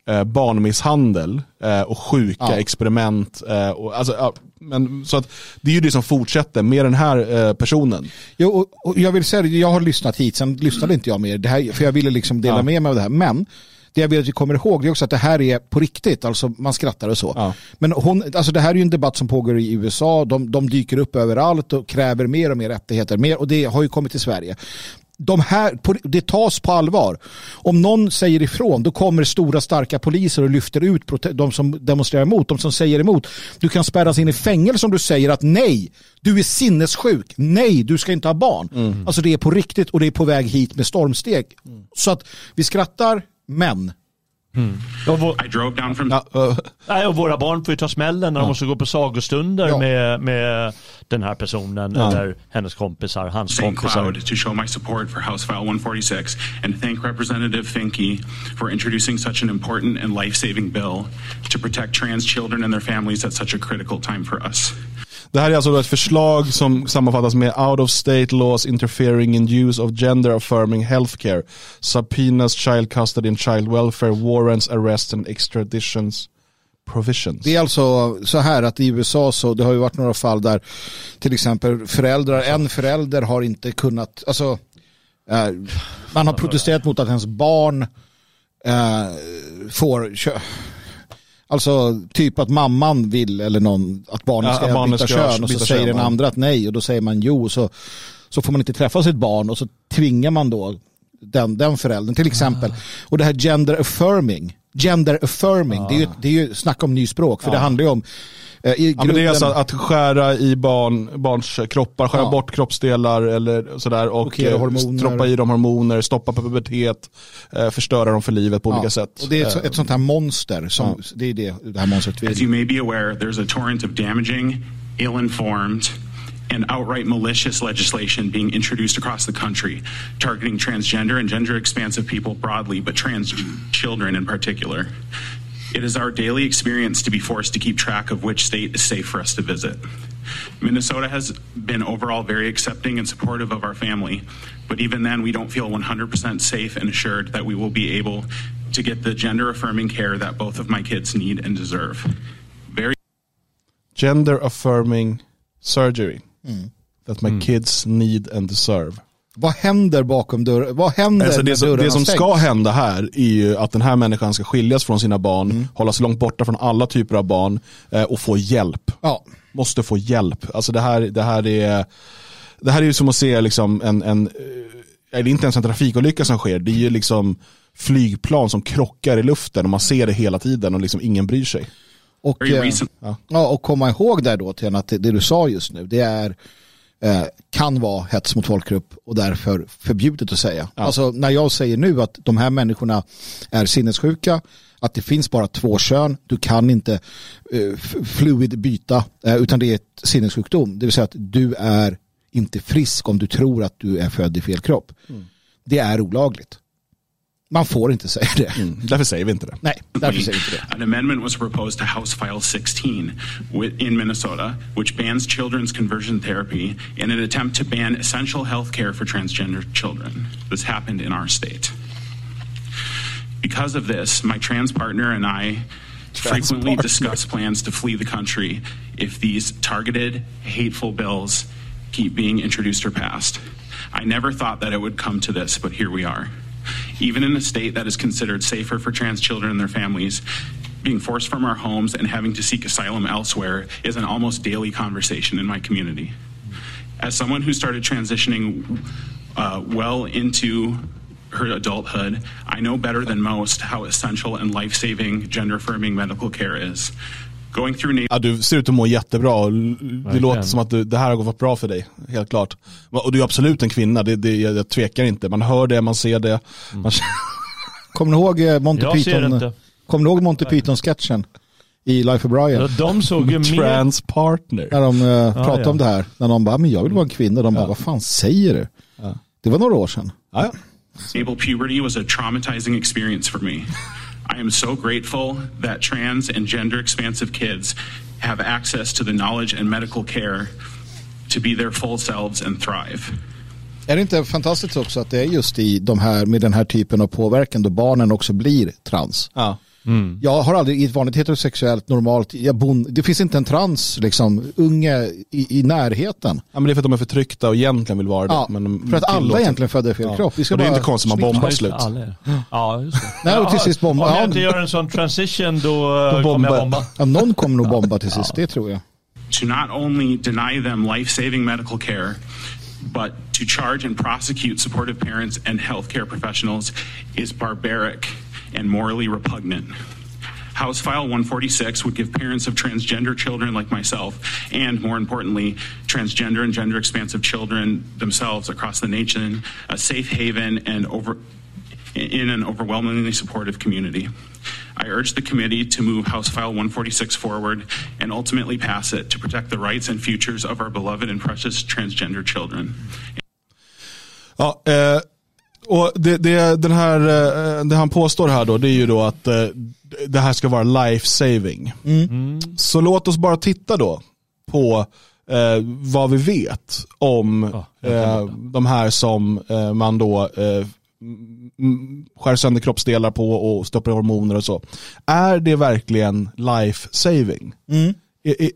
Speaker 1: eh, barnmisshandel eh, och sjuka
Speaker 2: Ja.
Speaker 1: experiment. Eh, och, alltså, ja, men, så att det är ju det som fortsätter med den här eh, personen.
Speaker 2: Jo, och, och jag vill säga jag har lyssnat hit, sen lyssnade inte jag mer, det här, för jag ville liksom dela
Speaker 1: Ja.
Speaker 2: med mig av det här. Men det jag vill att vi kommer ihåg det är också att det här är på riktigt, alltså man skrattar och så.
Speaker 1: Ja.
Speaker 2: Men hon, alltså det här är ju en debatt som pågår i USA, de, de dyker upp överallt och kräver mer och mer rättigheter, mer, och det har ju kommit till Sverige. De här, det tas på allvar. Om någon säger ifrån, då kommer stora starka poliser och lyfter ut de som demonstrerar emot, de som säger emot. Du kan spärras in i fängelse om du säger att nej, du är sinnessjuk, nej, du ska inte ha barn. Alltså det är på riktigt och det är på väg hit med stormsteg. Så att vi skrattar, men
Speaker 3: Och, vår,
Speaker 6: I drove down from
Speaker 1: Ja,
Speaker 3: nej, och våra barn får ju ta smällen när de måste gå på sagostunder
Speaker 2: Ja.
Speaker 3: med, med den här personen eller hennes kompisar, hans
Speaker 6: St.
Speaker 3: kompisar.
Speaker 6: Cloud to show my support for House File 146 and thank Representative Finke for introducing such an important and life saving bill to protect trans children and their families at such a critical time for us.
Speaker 1: Det här är alltså då ett förslag som sammanfattas med out of state laws interfering in use of gender affirming healthcare, subpoenas, child custody and child welfare, warrants, arrests and extraditions provisions.
Speaker 2: Det är alltså så här att i USA så det har ju varit några fall där till exempel föräldrar, en förälder har inte kunnat, alltså eh, man har protesterat mot att ens barn eh, får Alltså typ att mamman vill eller någon att barnet
Speaker 1: Ja,
Speaker 2: ska,
Speaker 1: att barnet
Speaker 2: byta
Speaker 1: ska
Speaker 2: kön och så
Speaker 1: byta
Speaker 2: säger den
Speaker 1: ja.
Speaker 2: andra att nej och då säger man jo så, så får man inte träffa sitt barn och så tvingar man då den, den föräldern till exempel.
Speaker 1: Ah.
Speaker 2: Och det här gender affirming, gender affirming, det, är ju, det är ju snack om ny språk för det handlar ju om eh, i
Speaker 1: Ja, men det är
Speaker 2: grunden-
Speaker 1: alltså att skära i barn, barns kroppar, skära
Speaker 2: Ja.
Speaker 1: bort kroppsdelar eller sådär och
Speaker 2: Blockera
Speaker 1: eh,
Speaker 2: hormoner.
Speaker 1: stoppa i dem hormoner, stoppa pubertet, eh, förstöra dem för livet på olika sätt.
Speaker 2: Och det är ett, ett sånt här monster som, det är det, det här monstret
Speaker 6: As you may be aware, there's a torrent of damaging, ill informed, and outright malicious legislation being introduced across the country targeting transgender and gender expansive people broadly, but trans children in particular. It is our daily experience to be forced to keep track of which state is safe for us to visit. Minnesota has been overall very accepting and supportive of our family, but even then, we don't feel 100% safe and assured that we will be able to get the gender affirming care that both of my kids need and deserve. Very
Speaker 1: Gender affirming surgery.
Speaker 2: Mm.
Speaker 1: That my kids need and deserve.
Speaker 2: Vad händer bakom dörren? Vad händer
Speaker 1: Alltså det, som, det som ska hända här är ju att den här människan ska skiljas från sina barn,
Speaker 2: Mm.
Speaker 1: hållas långt borta från alla typer av barn eh, och få hjälp.
Speaker 2: Ja,
Speaker 1: Måste få hjälp. Alltså det här, det här är det här är ju som att se liksom en, en eh, det är inte ens en trafikolycka som sker, det är ju liksom flygplan som krockar i luften och man ser det hela tiden och liksom ingen bryr sig.
Speaker 2: och, eh, ja, och komma ihåg där då till att det, det du sa just nu, det är kan vara hets mot folkgrupp och därför förbjudet att säga. Alltså när jag säger nu att de här människorna är sinnessjuka, att det finns bara två kön, du kan inte eh, f- fluid byta, eh, utan det är ett sinnessjukdom. Det vill säga att du är inte frisk om du tror att du är född i fel kropp. Det är olagligt. Man får inte säga det.
Speaker 1: Mm. Därför säger vi inte det.
Speaker 2: Nej, därför säger vi inte det.
Speaker 6: An amendment was proposed to House File 16 in Minnesota, which bans children's conversion therapy in an attempt to ban essential health care for transgender children. This happened in our state. Because of this, my trans partner and I frequently
Speaker 1: partner.
Speaker 6: discuss plans to flee the country if these targeted, hateful bills keep being introduced or passed. I never thought that it would come to this, but here we are. Even in a state that is considered safer for trans children and their families, being forced from our homes and having to seek asylum elsewhere is an almost daily conversation in my community. As someone who started transitioning uh, well into her adulthood, I know better than most how essential and life saving gender affirming medical care is. Going through
Speaker 1: Ja, du ser ut att må jättebra. och Det låter som att du, det här har gått bra för dig, helt klart. Och du är absolut en kvinna, det, det, jag, jag tvekar inte. Man hör det, man ser det. Man,
Speaker 2: Kommer ni ihåg eh, Monty
Speaker 3: Jag
Speaker 2: Python? Kommer ni ihåg Monty Python-sketchen i Life of Brian?
Speaker 3: De såg ju mer...
Speaker 1: trans partner.
Speaker 2: När de uh, pratade
Speaker 3: ja.
Speaker 2: om det här. När de bara, men jag vill vara en kvinna. De bara, vad fan säger du? Det var några år sedan.
Speaker 1: Ja, ja.
Speaker 6: Stable puberty was a traumatizing experience for me. I am so grateful that trans and gender expansive kids have access to the knowledge and medical care to be their full selves and thrive.
Speaker 2: Är det inte fantastiskt också att det är just i de här, med den här typen av påverkan då barnen också blir trans?
Speaker 1: Ja.
Speaker 2: Jag har aldrig i ett vanligt heterosexuellt normalt, jag bon, det finns inte en trans liksom, unge i, i närheten.
Speaker 1: ja, men det är för att de är förtryckta och egentligen vill vara det.
Speaker 2: Ja,
Speaker 1: men de
Speaker 2: för att alla
Speaker 1: tillåter-
Speaker 2: egentligen födda i fel
Speaker 1: Ja.
Speaker 2: kropp. Vi ska
Speaker 1: Och det är inte konstigt man
Speaker 2: smitta-
Speaker 1: bombar
Speaker 3: Ja,
Speaker 1: slut.
Speaker 3: Ja, just det.
Speaker 2: Nej, och till sist bomba.
Speaker 3: Om jag
Speaker 2: Ja,
Speaker 3: inte gör en sån transition då, kommer jag bomba.
Speaker 2: Ja, någon kommer nog bomba till sist, det tror jag.
Speaker 6: To not only deny them life saving medical care, but to charge and prosecute supportive parents and healthcare professionals is barbaric and morally repugnant. House File 146 would give parents of transgender children like myself, and more importantly, transgender and gender expansive children themselves across the nation, a safe haven and over in an overwhelmingly supportive community. I urge the committee to move House File 146 forward and ultimately pass it to protect the rights and futures of our beloved and precious transgender children.
Speaker 1: Ja, eh, och det, det, den här, eh, det han påstår här då, det är ju då att eh, det här ska vara life saving. Så låt oss bara titta då på eh, vad vi vet om
Speaker 3: kan
Speaker 1: eh, de här som eh, man då eh, skär sönder kroppsdelar på och stoppar hormoner och så. Är det verkligen life saving? I- i-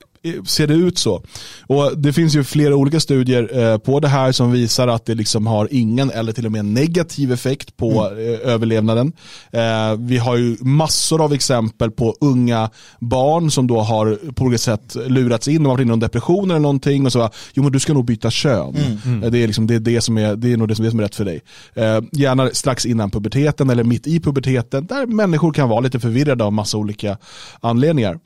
Speaker 1: ser det ut så? Och Det finns ju flera olika studier eh, på det här som visar att det liksom har ingen eller till och med negativ effekt på eh, överlevnaden. Eh, vi har ju massor av exempel på unga barn som då har på olika sätt lurats in och varit inne i depression eller någonting och så jo men du ska nog byta kön. Eh, Det, är liksom, det, är det, som är, det är nog det som är, som är rätt för dig. Gärna strax innan puberteten eller mitt i puberteten där människor kan vara lite förvirrade av massa olika anledningar.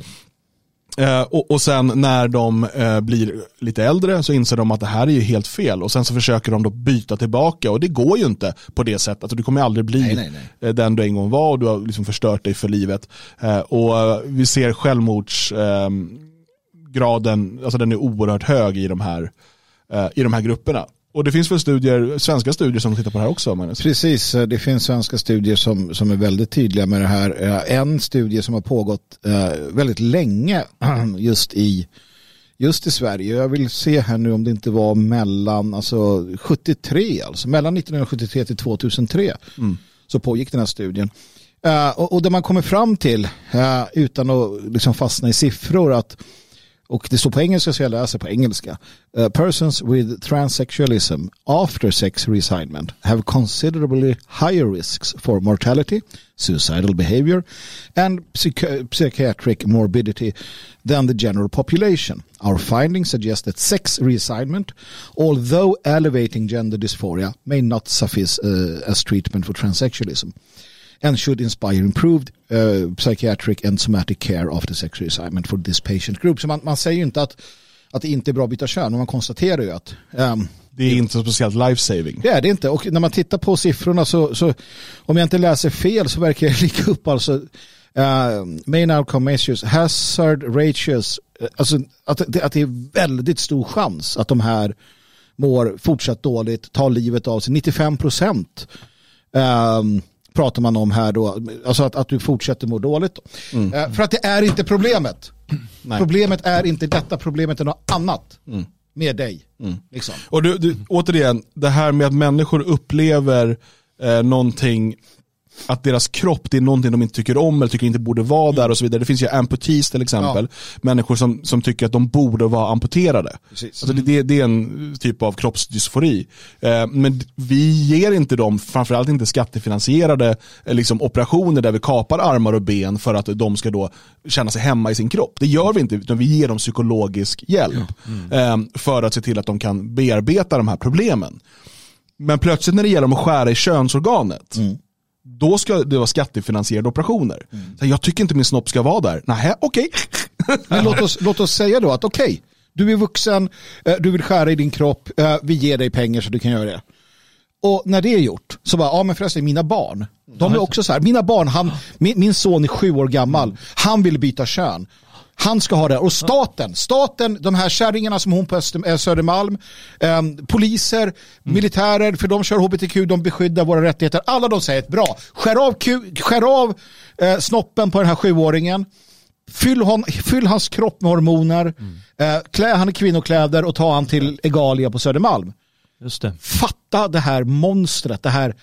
Speaker 1: Eh, och, och sen när de eh, blir lite äldre så inser de att det här är ju helt fel och sen så försöker de då byta tillbaka och det går ju inte på det sättet. Alltså, du kommer aldrig bli
Speaker 2: Nej, nej, nej.
Speaker 1: eh, den du en gång var och du har liksom förstört dig för livet. Eh, och eh, vi ser självmordsgraden, graden, alltså den är oerhört hög i de här, i de här grupperna. Och det finns väl studier, svenska studier som tittar på det här också Magnus?
Speaker 2: Precis, eh, det finns svenska studier som, som är väldigt tydliga med det här. Eh, En studie som har pågått eh, väldigt länge just i, just i Sverige. Jag vill se här nu om det inte var mellan alltså 73, alltså mellan 1973 till 2003 så pågick den här studien. Och, och där man kommer fram till, utan att liksom fastna i siffror, att och det står på engelska så jag läser på engelska. Uh, persons with transsexualism after sex reassignment have considerably higher risks for mortality, suicidal behavior and psych- psychiatric morbidity than the general population. Our findings suggest that sex reassignment, although elevating gender dysphoria, may not suffice uh, as treatment for transsexualism and should inspire improved uh, psychiatric and somatic care after sex reassignment for this patient group. Så man, man säger ju inte att, att det inte är bra att byta kön, men man konstaterar ju att um,
Speaker 1: Det är inte speciellt life saving.
Speaker 2: det är det inte. Och när man tittar på siffrorna så, så om jag inte läser fel så verkar det ligga upp alltså uh, main outcome measures, hazard ratios, eh, alltså att det, att det är väldigt stor chans att de här mår fortsatt dåligt, tar livet av sig. 95 procent um, pratar man om här då. Alltså att, att du fortsätter må dåligt. Mm. Uh, för att det är inte problemet. Nej. Problemet är inte detta, problemet är något annat. Mm. Med dig. Mm. Liksom.
Speaker 1: Och du, du, återigen, det här med att människor upplever eh, någonting att deras kropp det är någonting de inte tycker om eller tycker inte borde vara där och så vidare. Det finns ju amputees till exempel. Ja. Människor som, som tycker att de borde vara amputerade. Alltså det, det, det, är en typ av kroppsdysfori. Eh, men vi ger inte dem, framförallt inte skattefinansierade eh, liksom, operationer där vi kapar armar och ben för att de ska då känna sig hemma i sin kropp. Det gör vi inte, utan vi ger dem psykologisk hjälp. Mm. Eh, för att se till att de kan bearbeta de här problemen. Men plötsligt när det gäller att skära i könsorganet, mm då ska det vara skattefinansierade operationer. Mm. Så jag tycker inte min snopp ska vara där. Nej, okej.
Speaker 2: Okay. låt, oss, låt oss säga då att okej, okay, du är vuxen, eh, du vill skära i din kropp, eh, vi ger dig pengar så du kan göra det. Och när det är gjort så bara, ja men förresten mina barn, de är också så här, mina barn, han, min, min son är sju år gammal, han vill byta kön. Han ska ha det. Och staten, staten, de här kärringarna som hon på Öster, Södermalm, eh, poliser, mm. militärer, för de kör hbtq, de beskyddar våra rättigheter. Alla de säger bra, skär av, skär av eh, snoppen på den här sjuåringen. Fyll, hon, fyll hans kropp med hormoner, mm. eh, klä han i kvinnokläder och ta han till Egalia på Södermalm.
Speaker 3: Just det.
Speaker 2: Fatta det här monstret, det här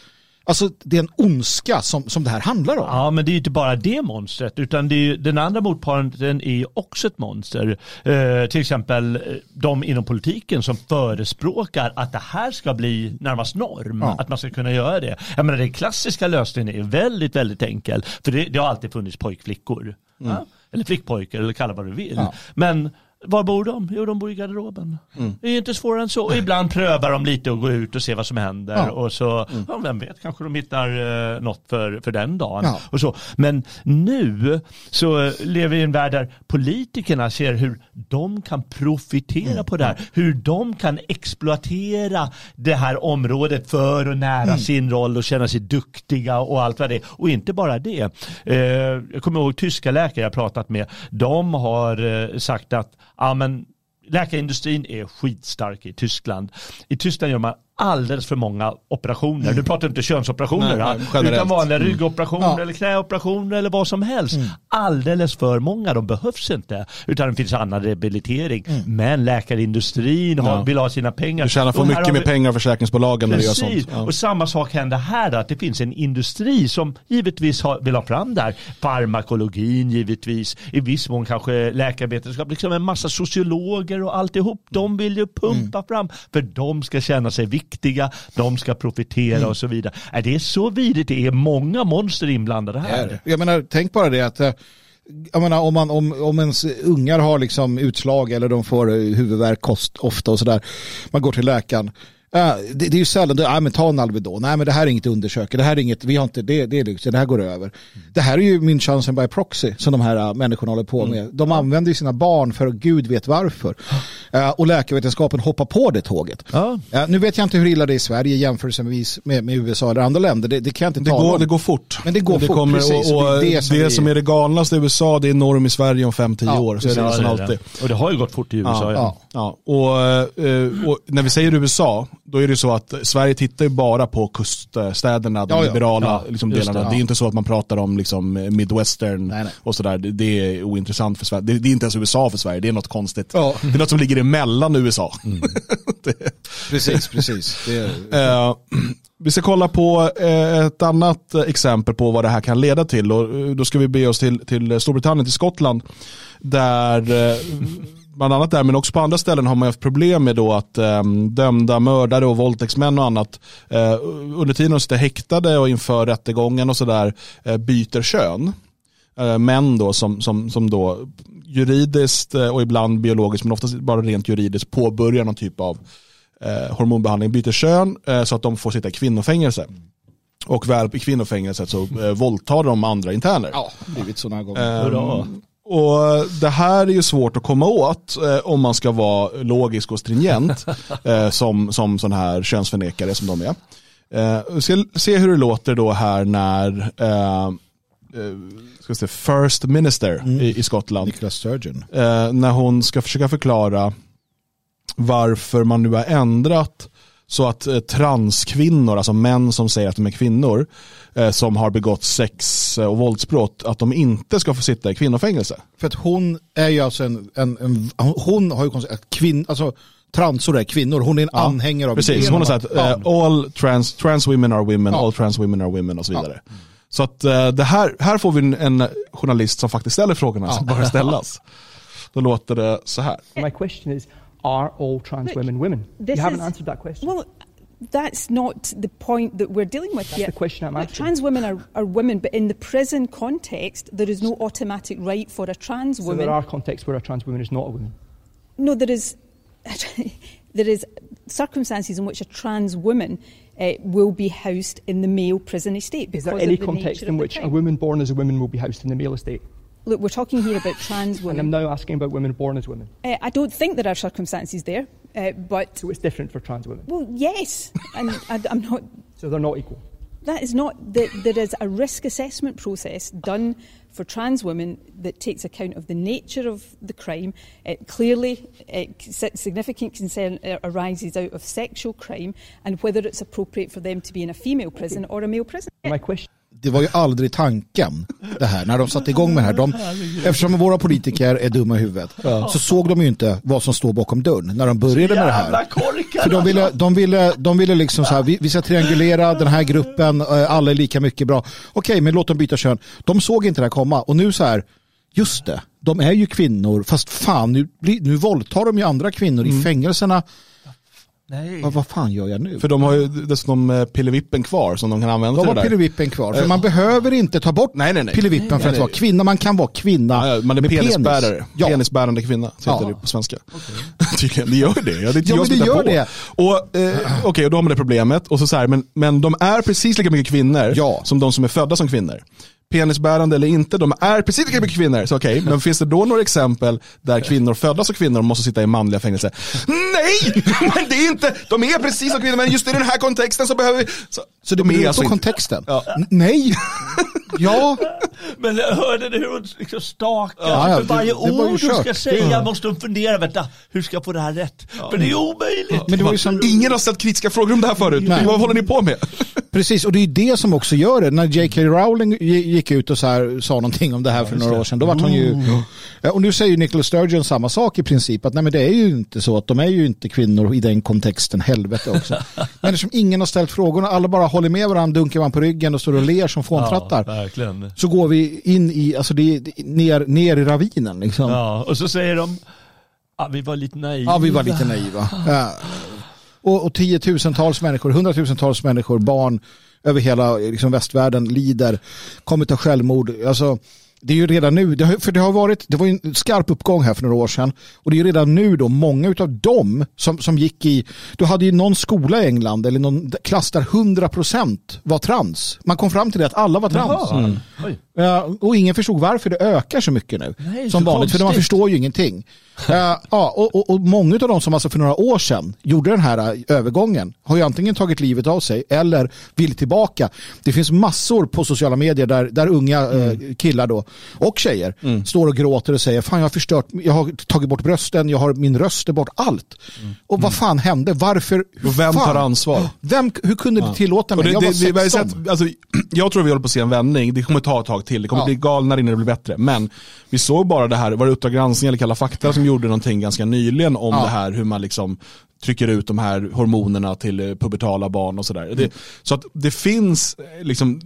Speaker 2: Alltså det är en ondska som, som det här handlar om.
Speaker 3: Ja men det är ju inte bara det monstret utan det ju, den andra motparten är också ett monster. Eh, till exempel eh, de inom politiken som förespråkar att det här ska bli närmast norm. Ja. Att man ska kunna göra det. Jag menar den klassiska lösningen är väldigt väldigt enkel. För det, det har alltid funnits pojkflickor. Mm. Ja? Eller flickpojkar eller kalla vad du vill. Ja. Men var bor de? Jo, de bor i garderoben. Mm. Det är inte svårare än så. Och ibland prövar de lite och går ut och ser vad som händer. Ja. Och så, mm. ja, vem vet, kanske de hittar eh, något för, för den dagen. Ja. Och så. Men nu så lever vi i en värld där politikerna ser hur de kan profitera mm. på det här. Hur de kan exploatera det här området för att nära mm. sin roll och känna sig duktiga och allt vad det är. Och inte bara det. Eh, jag kommer ihåg tyska läkare jag pratat med. De har eh, sagt att ja, men läkarindustrin är skitstark i Tyskland. I Tyskland gör man alldeles för många operationer. Mm. Nu pratar inte könsoperationer, nej, nej, utan vanliga mm. ryggoperationer ja. eller knäoperationer eller vad som helst. Mm. Alldeles för många, de behövs inte. Utan det finns annan rehabilitering. Mm. Men läkarindustrin har, ja. vill ha sina pengar.
Speaker 1: Du tjänar för mycket med vi... pengar försäkringsbolagen
Speaker 3: Precis.
Speaker 1: när du gör sånt.
Speaker 3: Ja. Och samma sak händer här, att det finns en industri som givetvis har, vill ha fram där. Farmakologin givetvis, i viss mån kanske läkarvetenskap, liksom en massa sociologer och alltihop. De vill ju pumpa mm. fram, för de ska känna sig viktiga viktiga, de ska profitera mm. och så vidare. Är det är så vidrigt, det är många monster inblandade här.
Speaker 2: Jag menar, tänk bara det att eh, jag menar, om, man, om, om ens ungar har liksom utslag eller de får huvudvärk kost, ofta och sådär, man går till läkaren Uh, det, det, är ju sällan, det, ah, men ta en Alvedon, nej men det här är inget undersöka, det här är inget, vi har inte, det, det är lyx, det här går över. Mm. Det här är ju min chansen by proxy som de här uh, människorna håller på med. De använder ju sina barn för gud vet varför. Uh, och läkarvetenskapen hoppar på det tåget. nu vet jag inte hur illa det är i Sverige jämförelsevis med, med USA eller andra länder, det, det kan jag inte
Speaker 1: det
Speaker 2: tala
Speaker 1: går,
Speaker 2: om.
Speaker 1: Det går fort.
Speaker 2: Men det går
Speaker 1: det
Speaker 2: fort,
Speaker 1: kommer,
Speaker 2: precis.
Speaker 1: Och, och det, det, som, det som, är det galnaste i USA, det är norm i Sverige om 5-10 ja, år. Så är det, det alltid.
Speaker 3: Och det har ju gått fort i USA.
Speaker 1: Ja, ja. ja. Och, och när vi säger USA, då är det så att Sverige tittar ju bara på kuststäderna, de ja, liberala ja, liksom, delarna. Det, det, är inte så att man pratar om liksom, midwestern nej, nej. och sådär. Det, det, är ointressant för Sverige. Det, det, är inte ens USA för Sverige, det är något konstigt. Ja. Det är något som ligger emellan USA. Mm.
Speaker 2: precis, precis.
Speaker 1: Uh, vi ska kolla på uh, ett annat exempel på vad det här kan leda till. Och, uh, då ska vi be oss till, till Storbritannien, till Skottland. Där bland annat där, men också på andra ställen har man haft problem med då att eh, dömda mördare och våldtäktsmän och annat eh, under tiden de sitter häktade och inför rättegången och sådär eh, byter kön. Eh, män då som, som, som då juridiskt eh, och ibland biologiskt men oftast bara rent juridiskt påbörjar någon typ av eh, hormonbehandling, byter kön eh, så att de får sitta i kvinnofängelse. Och väl i kvinnofängelset så eh, våldtar de andra interner.
Speaker 2: Ja, blivit så några gånger.
Speaker 1: Um, och Det här är ju svårt att komma åt eh, om man ska vara logisk och stringent eh, som, som sån här könsförnekare som de är. Eh, vi ska se hur det låter då här när eh, eh ska säga, First Minister mm. i, i, Skottland.
Speaker 2: Nicola Sturgeon.
Speaker 1: Eh, när hon ska försöka förklara varför man nu har ändrat så att eh, transkvinnor, alltså män som säger att de är kvinnor, eh, som har begått sex och våldsbrott, att de inte ska få sitta i kvinnofängelse.
Speaker 2: För att hon är ju alltså en, en, en hon har ju konstaterat att kvinn, alltså transor är kvinnor, hon är en anhängare av
Speaker 1: Precis, hon har sagt eh, all trans, trans women are women,
Speaker 2: Ja.
Speaker 1: all trans women are women och så vidare. Så att eh, det här, här får vi en, en journalist som faktiskt ställer frågorna som bör ställas. Då låter det så här.
Speaker 7: My question is Are all trans
Speaker 8: Look,
Speaker 7: women women? You haven't
Speaker 8: is-
Speaker 7: answered that question.
Speaker 8: Well, that's not the point that we're dealing with
Speaker 7: That's
Speaker 8: yet.
Speaker 7: the question I'm asking.
Speaker 8: Trans women are, are women, but in the prison context, there is no automatic right for a trans
Speaker 7: so
Speaker 8: woman.
Speaker 7: there are contexts where a trans woman is not a woman.
Speaker 8: No, there is. there is circumstances in which a trans woman uh, will be housed in the male prison estate
Speaker 7: Is there any
Speaker 8: the
Speaker 7: context in which a woman born as a woman will be housed in the male estate?
Speaker 8: Look, we're talking here about trans women.
Speaker 7: And I'm now asking about women born as women.
Speaker 8: Uh, I don't think there are circumstances there, uh, but
Speaker 7: So it's different for trans women.
Speaker 8: well, yes, and I, I'm not
Speaker 7: So they're not equal.
Speaker 8: That is not that there is a risk assessment process done for trans women that takes account of the nature of the crime. It clearly, it, significant concern uh, arises out of sexual crime and whether it's appropriate for them to be in a female prison or a male prison.
Speaker 7: My question
Speaker 2: Det var ju aldrig tanken det här när de satte igång med det här. De, eftersom våra politiker är dumma i huvudet så såg de ju inte vad som står bakom dörren när de började med det här. För de ville, de ville, de ville liksom så här, vi, vi ska triangulera den här gruppen, eh, alla är lika mycket bra. Okej, men låt dem byta kön. De såg inte det här komma och nu så här, just det, de är ju kvinnor, fast fan, nu, nu våldtar de ju andra kvinnor i fängelserna.
Speaker 3: Nej.
Speaker 2: Vad, vad fan gör jag nu?
Speaker 1: För de har ju dessutom eh, pillevippen kvar som de kan använda
Speaker 2: De
Speaker 1: till
Speaker 2: har
Speaker 1: det där.
Speaker 2: pillevippen kvar. För
Speaker 1: Eh,
Speaker 2: man behöver inte ta bort
Speaker 1: Nej, nej, nej.
Speaker 2: pillevippen
Speaker 1: Nej,
Speaker 2: för att
Speaker 1: nej.
Speaker 2: vara kvinna. Man kan vara kvinna
Speaker 1: Ja, ja, man är
Speaker 2: med
Speaker 1: penisbärare.
Speaker 2: penis. Ja.
Speaker 1: Penisbärande kvinna, heter
Speaker 2: Ja.
Speaker 1: det på svenska. Tydligen, det gör det. Ja, det är inte
Speaker 2: Ja,
Speaker 1: jag som
Speaker 2: det gör
Speaker 1: på.
Speaker 2: det.
Speaker 1: Och, eh, Okej, och då har man det problemet. Och så så här, men, men de är precis lika mycket kvinnor
Speaker 2: Ja.
Speaker 1: som de som är födda som kvinnor. Penisbärande eller inte, de är precis lika mycket kvinnor. Så okej, men finns det då några exempel där kvinnor födda som kvinnor måste sitta i manliga fängelse? Nej! Men det är inte, de är precis som kvinnor, men just i den här kontexten så behöver vi... Så,
Speaker 2: Så det
Speaker 1: de är
Speaker 2: beror
Speaker 1: alltså
Speaker 2: på kontexten.
Speaker 1: Ja.
Speaker 2: Nej. ja.
Speaker 3: Men hörde ni hur hon liksom stakar?
Speaker 2: Ja, ja,
Speaker 3: för varje
Speaker 2: det- det
Speaker 3: ord hon ska säga måste hon fundera, vänta, hur ska jag få det här rätt? För det är omöjligt.
Speaker 2: Men det var ju som,
Speaker 1: Ingen har ställt kritiska frågor om det här förut.
Speaker 2: Nej.
Speaker 1: Vad håller ni på med?
Speaker 2: precis, och det är ju det som också gör det. När J.K. Rowling gick ut och så här, sa någonting om det här för några år sedan, då var han ju... Ja, Och nu säger ju Nicholas Sturgeon samma sak i princip, att nej men det är ju inte så att de är ju inte kvinnor i den kontexten, helvete också. men eftersom ingen har ställt frågorna, alla bara håller med varandra, dunkar man på ryggen och står och ler som fåntrattar.
Speaker 3: verkligen.
Speaker 2: Så går vi in i, alltså det är ner, ner i ravinen liksom.
Speaker 3: Ja, och så säger de, ah, vi var lite naiva.
Speaker 2: Ja, vi var lite naiva. Ja. Och, och tiotusentals människor, hundratusentals människor, barn över hela liksom, västvärlden lider, kommer ta självmord. Alltså, det är ju redan nu, det har, för det har varit, det var en skarp uppgång här för några år sedan och det är ju redan nu då många av dem som, som gick i, du hade ju någon skola i England eller någon klass där 100% var trans. Man kom fram till det att alla var trans.
Speaker 3: Jaha.
Speaker 2: Ja, och ingen förstod varför det ökar så mycket nu.
Speaker 3: Nej,
Speaker 2: som vanligt, för man förstår ju ingenting. Ja, ja, och, och, och många av de som alltså för några år sedan gjorde den här äh, övergången har ju antingen tagit livet av sig eller vill tillbaka. Det finns massor på sociala medier där, där unga
Speaker 3: Mm.
Speaker 2: eh, killar då, och tjejer står och gråter och säger fan jag har förstört, jag har tagit bort brösten, jag har min röst är bort, allt. Och vad fan hände? Varför?
Speaker 1: Mm. Och vem
Speaker 2: fan?
Speaker 1: tar ansvar?
Speaker 2: Vem, hur kunde du tillåta mig?
Speaker 1: Det,
Speaker 2: jag
Speaker 1: det,
Speaker 2: var
Speaker 1: det, vi har ju
Speaker 2: 16.
Speaker 1: sett, alltså, jag tror vi håller på att se en vändning. Det kommer ta ett tag till. Det kommer
Speaker 2: Ja.
Speaker 1: bli galnare innan det blir bättre. Men vi såg bara det här, var det Uppdrag granskning eller Kalla fakta som gjorde någonting ganska nyligen om
Speaker 2: Ja.
Speaker 1: det här hur man liksom trycker ut de här hormonerna till eh, pubertala barn och sådär.
Speaker 2: Mm.
Speaker 1: Så att det finns eh, liksom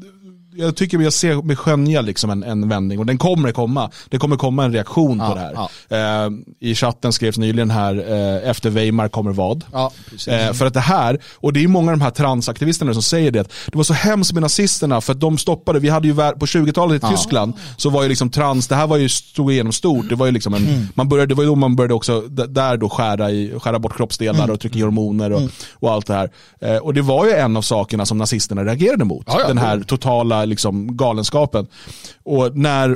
Speaker 1: jag tycker jag ser mig skönja liksom en, en vändning och den kommer komma. Det kommer komma en reaktion på
Speaker 2: Ja,
Speaker 1: det här. Eh, I chatten skrevs nyligen här, eh, efter Weimar kommer vad?
Speaker 2: Ja.
Speaker 1: Eh, för att det här, och det är många av de här transaktivisterna som säger det, det var så hemskt med nazisterna för att de stoppade, vi hade ju på 20-talet i Tyskland så var ju liksom trans, det här var ju stod igenom stort, det var ju liksom en,
Speaker 2: Mm.
Speaker 1: man började, det var ju då man började också där då skära, i, skära bort kroppsdelar
Speaker 2: Mm.
Speaker 1: och trycka i hormoner och, och allt det här. Eh, och det var ju en av sakerna som nazisterna reagerade mot,
Speaker 2: Ja, ja.
Speaker 1: den här totala liksom, galenskapen. Och när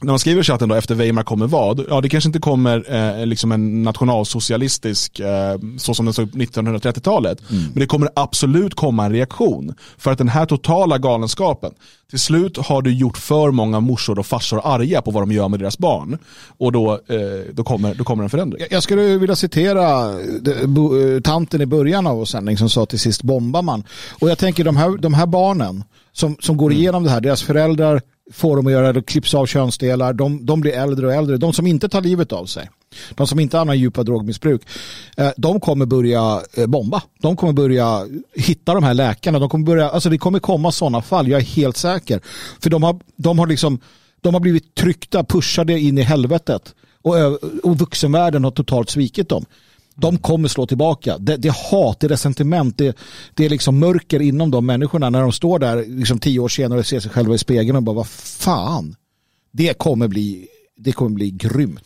Speaker 1: när man skriver i chatten då, efter Weimar kommer vad? Ja, det kanske inte kommer eh, liksom en nationalsocialistisk, eh, så som den såg ut på 1930-talet. Men det kommer absolut komma en reaktion. För att den här totala galenskapen, till slut har du gjort för många morsor och farsor arga på vad de gör med deras barn. Och då, eh, då, kommer, då kommer en förändring.
Speaker 2: Jag- skulle vilja citera bo- eh, tanten i början av vår sändning som sa till sist bombar man. Och jag tänker de här, de här barnen som, som går igenom det här, deras föräldrar får dem att göra det, klipps av könsdelar, de, de blir äldre och äldre. De som inte tar livet av sig, de som inte hamnar i djupa drogmissbruk, eh, de kommer börja eh, bomba. De kommer börja hitta de här läkarna. De kommer börja, alltså det kommer komma sådana fall, jag är helt säker. För de har, de har liksom de har blivit tryckta, pushade in i helvetet. Och, och vuxenvärlden har totalt svikit dem. De kommer slå tillbaka. Det, det hat, det resentiment, det, det är liksom mörker inom de människorna när de står där liksom tio år senare och ser sig själva i spegeln och bara vad fan. Det kommer bli, det kommer bli grymt.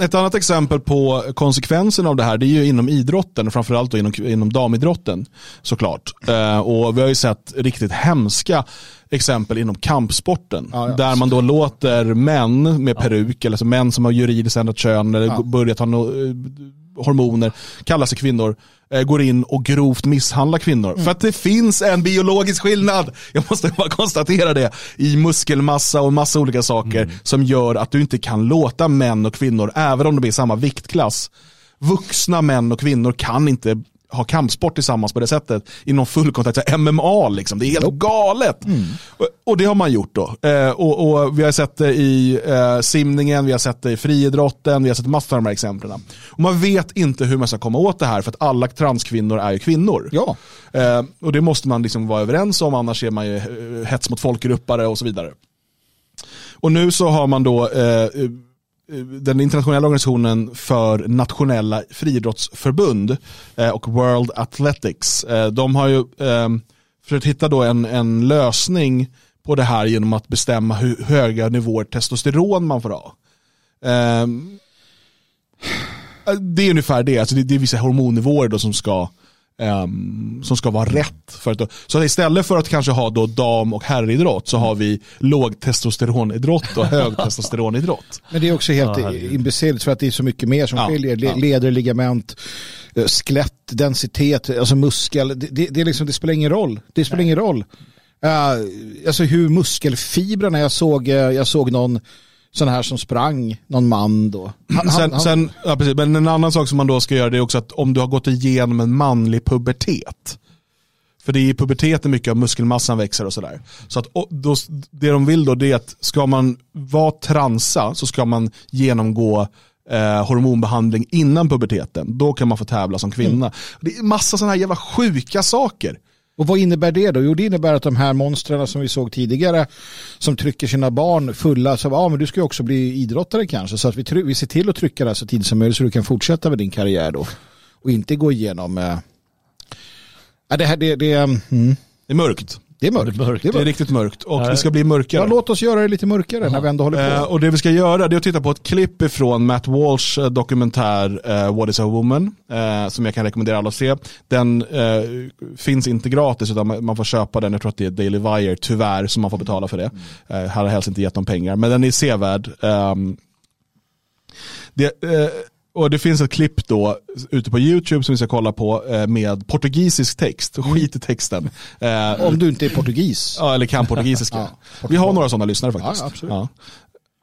Speaker 1: Ett annat exempel på konsekvenserna av det här det är ju inom idrotten, framförallt då inom, inom damidrotten såklart. Eh, och vi har ju sett riktigt hemska exempel inom kampsporten.
Speaker 2: Ja, ja.
Speaker 1: Där man då låter män med peruk, eller så män som har juridiskt ändrat kön eller börjat ha no, hormoner, kallar sig kvinnor, eh, går in och grovt misshandlar kvinnor. För att det finns en biologisk skillnad, jag måste bara konstatera det, i muskelmassa och massa olika saker som gör att du inte kan låta män och kvinnor, även om de är i samma viktklass, vuxna män och kvinnor kan inte ha kampsport tillsammans på det sättet inom fullkontakt, så MMA liksom. Det är helt galet. Och, och det har man gjort då. Eh, och, och vi har sett det i eh, simningen, vi har sett det i friidrotten, vi har sett massor av de här exemplen. Och man vet inte hur man ska komma åt det här för att alla transkvinnor är ju kvinnor.
Speaker 2: Ja.
Speaker 1: Eh, och det måste man liksom vara överens om, annars är man ju eh, hets mot folkgruppare och så vidare. Och nu så har man då eh, Eh, den internationella organisationen för nationella friidrottsförbund eh, och World Athletics. Eh, de har ju ehm, försökt hitta då en, en lösning på det här genom att bestämma hur höga nivåer testosteron man får ha. Ehm, det är ungefär det, alltså det, det är vissa hormonnivåer då som ska ehm, som ska vara rätt. För att, så att istället för att kanske ha då dam och herridrott så har vi låg testosteronidrott och hög testosteronidrott.
Speaker 2: Men det är också helt imbecillt för att det är så mycket mer som
Speaker 1: Ja,
Speaker 2: skiljer. Le-
Speaker 1: ja.
Speaker 2: Leder, ligament, eh, skelett, densitet, alltså muskel. Det, det, det, är liksom, det spelar ingen roll. Det spelar ingen roll. Uh, alltså hur muskelfibrerna, jag såg, eh, jag såg någon sån här som sprang, någon man då. Han,
Speaker 1: Sen,
Speaker 2: han,
Speaker 1: sen, ja, precis. Men en annan sak som man då ska göra det är också att om du har gått igenom en manlig pubertet. För det är i puberteten mycket av muskelmassan växer och sådär. Så att då, det de vill då det är att ska man vara transa så ska man genomgå eh, hormonbehandling innan puberteten. Då kan man få tävla som kvinna. Det är massa sådana här jävla sjuka saker
Speaker 2: och vad innebär det då? Jo, det innebär att de här monstren som vi såg tidigare som trycker sina barn fulla, så ah, men du ska ju också bli idrottare kanske, så att vi, vi ser till att trycka det här så tidigt som möjligt så du kan fortsätta med din karriär då. Och inte gå igenom... Eh... Ja, det, här, det, det, mm,
Speaker 1: Det är mörkt
Speaker 2: det är mörkt. Det är
Speaker 1: Det är
Speaker 2: mörkt.
Speaker 1: riktigt mörkt och
Speaker 3: Ja.
Speaker 1: det ska bli mörkare.
Speaker 2: Ja, låt oss göra det lite mörkare när vi ändå håller på.
Speaker 1: Eh, och det vi ska göra det är att titta på ett klipp ifrån Matt Walsh eh, dokumentär eh, What is a woman eh, som jag kan rekommendera alla att se. Den eh, finns inte gratis utan man får köpa den, jag tror att det är Daily Wire tyvärr som man får betala för det. Eh, här har helst inte gett dem pengar men den är sevärd. Ehm, det, och det finns ett klipp då ute på YouTube som vi ska kolla på eh, med portugisisk text. Skit i texten. Eh,
Speaker 2: Om du inte är portugis.
Speaker 1: Ja, eller kan portugisiska.
Speaker 2: Ja,
Speaker 1: Vi har några sådana lyssnare faktiskt.
Speaker 2: Ja, absolut.
Speaker 1: Ja.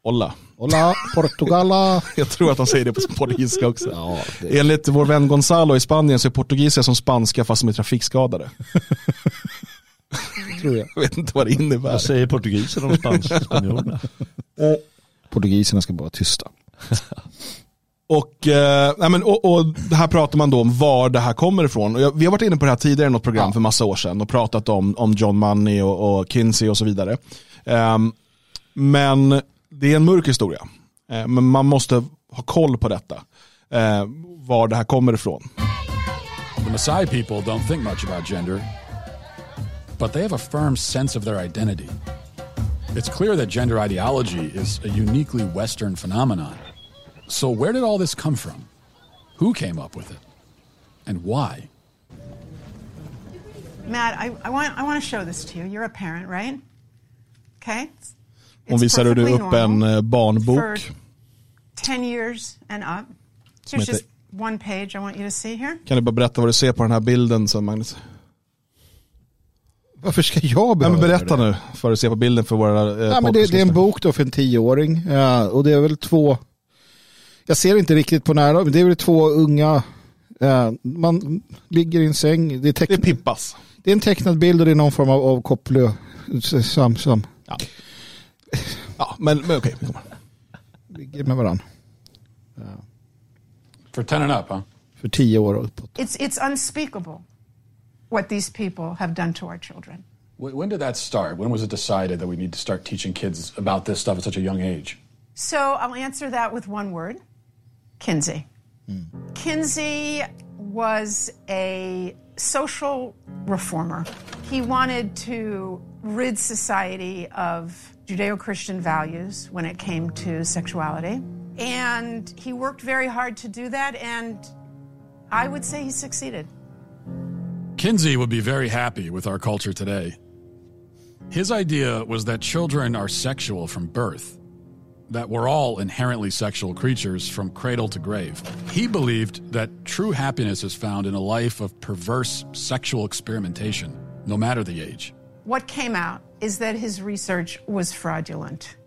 Speaker 1: Olla.
Speaker 2: Hola, Portugala.
Speaker 1: Jag tror att de säger det på portugisiska också.
Speaker 2: Ja, det,
Speaker 1: Enligt vår vän Gonzalo i Spanien så är portugisiska som spanska fast de är trafikskadade.
Speaker 2: tror jag.
Speaker 1: Jag vet inte vad det innebär.
Speaker 3: Vad säger portugiserna om spanjorerna?
Speaker 2: Portugiserna ska bara vara tysta.
Speaker 1: Och, eh, nej men, och, och det här pratar man då om var det här kommer ifrån. Och jag, vi har varit inne på det här tidigare i något program för massa år sedan och pratat om, om John Money och, och Kinsey och så vidare. Ehm, men det är en mörk historia. Eh, men man måste ha koll på detta. Eh, var det här kommer ifrån.
Speaker 9: The Maasai people don't think much about gender, but they have a firm sense of their identity. It's clear that gender ideology is a uniquely Western phenomenon. So, where did all this come from? Who came up with it? And why?
Speaker 10: Matt, I, I want I want to show this to you. You're a parent, right? Okay.
Speaker 1: Hon
Speaker 10: It's
Speaker 1: visade du
Speaker 10: perfectly
Speaker 1: upp en
Speaker 10: normal
Speaker 1: eh, barnbok.
Speaker 10: for 10 years and up.
Speaker 1: Heter-
Speaker 10: just one page I want you to see here.
Speaker 1: Kan du bara berätta vad du ser på den här bilden som Magnus?
Speaker 2: Varför ska jag
Speaker 1: Ja,
Speaker 2: behöva
Speaker 1: men berätta
Speaker 2: det?
Speaker 1: nu för att se på bilden för våra eh,
Speaker 2: Ja, men det, det är en bok då för en tioåring. Ja, och det är väl två, jag ser inte riktigt på nära, men det är väl två unga, ja, man ligger i en säng. Det är,
Speaker 1: Det är Pippas.
Speaker 2: det är en tecknad bild och det är någon form av, av kopplö. Sam, sam,
Speaker 1: Ja, men, men okej.
Speaker 2: ligger med varandra.
Speaker 9: For 10 and up, huh?
Speaker 2: För tio år och uppåt.
Speaker 10: It's, it's unspeakable what these people have done to our children.
Speaker 9: When did that start? When was it decided that we need to start teaching kids about this stuff at such a young age?
Speaker 10: So I'll answer that with one word Kinsey. Hmm. Kinsey was a social reformer. He wanted to rid society of Judeo Christian values when it came to sexuality. And he worked very hard to do that, and I would say he succeeded.
Speaker 9: Kinsey would be very happy with our culture today. His idea was that children are sexual from birth, that we're all inherently sexual creatures from cradle to grave. He believed that true happiness is found in a life of perverse sexual experimentation, no matter the age.
Speaker 10: What came out is that his research was fraudulent.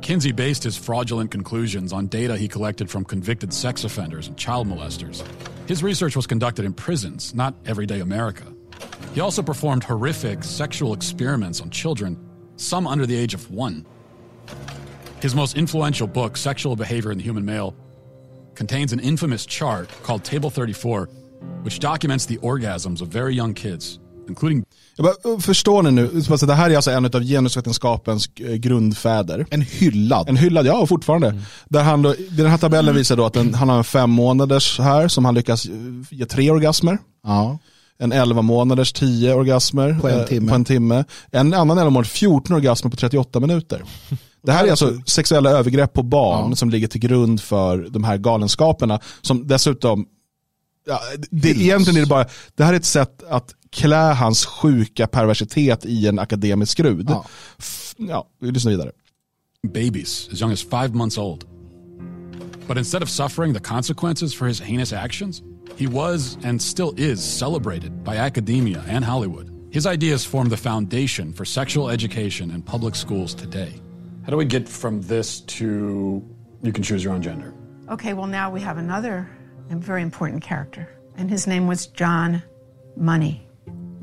Speaker 9: Kinsey based his fraudulent conclusions on data he collected from convicted sex offenders and child molesters. His research was conducted in prisons, not everyday America. He also performed horrific sexual experiments on children, some under the age of one. His most influential book, Sexual Behavior in the Human Male, contains an infamous chart called Table 34, which documents the orgasms of very young kids, including
Speaker 1: bara, förstår ni nu? Det här är alltså en av genusvetenskapens eh, grundfäder.
Speaker 2: En hyllad.
Speaker 1: En hyllad, ja fortfarande. Där han då, den här tabellen visar då att en, han har en fem månaders här som han lyckas eh, ge tre orgasmer.
Speaker 2: Ja.
Speaker 1: En 11 månaders 10 orgasmer
Speaker 2: På en
Speaker 1: eh,
Speaker 2: timme.
Speaker 1: på en timme. En annan 11 månaders 14 orgasmer på 38 minuter. Det här är alltså sexuella övergrepp på barn som ligger till grund för de här galenskaperna. Som dessutom, ja, det, egentligen är det bara, det här är ett sätt att klä hans sjuka perversitet i en akademisk skrud.
Speaker 2: Ja.
Speaker 1: F- Ja, vi lyssnar vidare.
Speaker 9: babies as young as five months old. But instead of suffering the consequences for his heinous actions, he was and still is celebrated by academia and Hollywood. His ideas form the foundation for sexual education in public schools today. How do we get from this to you can choose your own gender?
Speaker 10: Okay, well, now we have another very important character, and his name was John Money.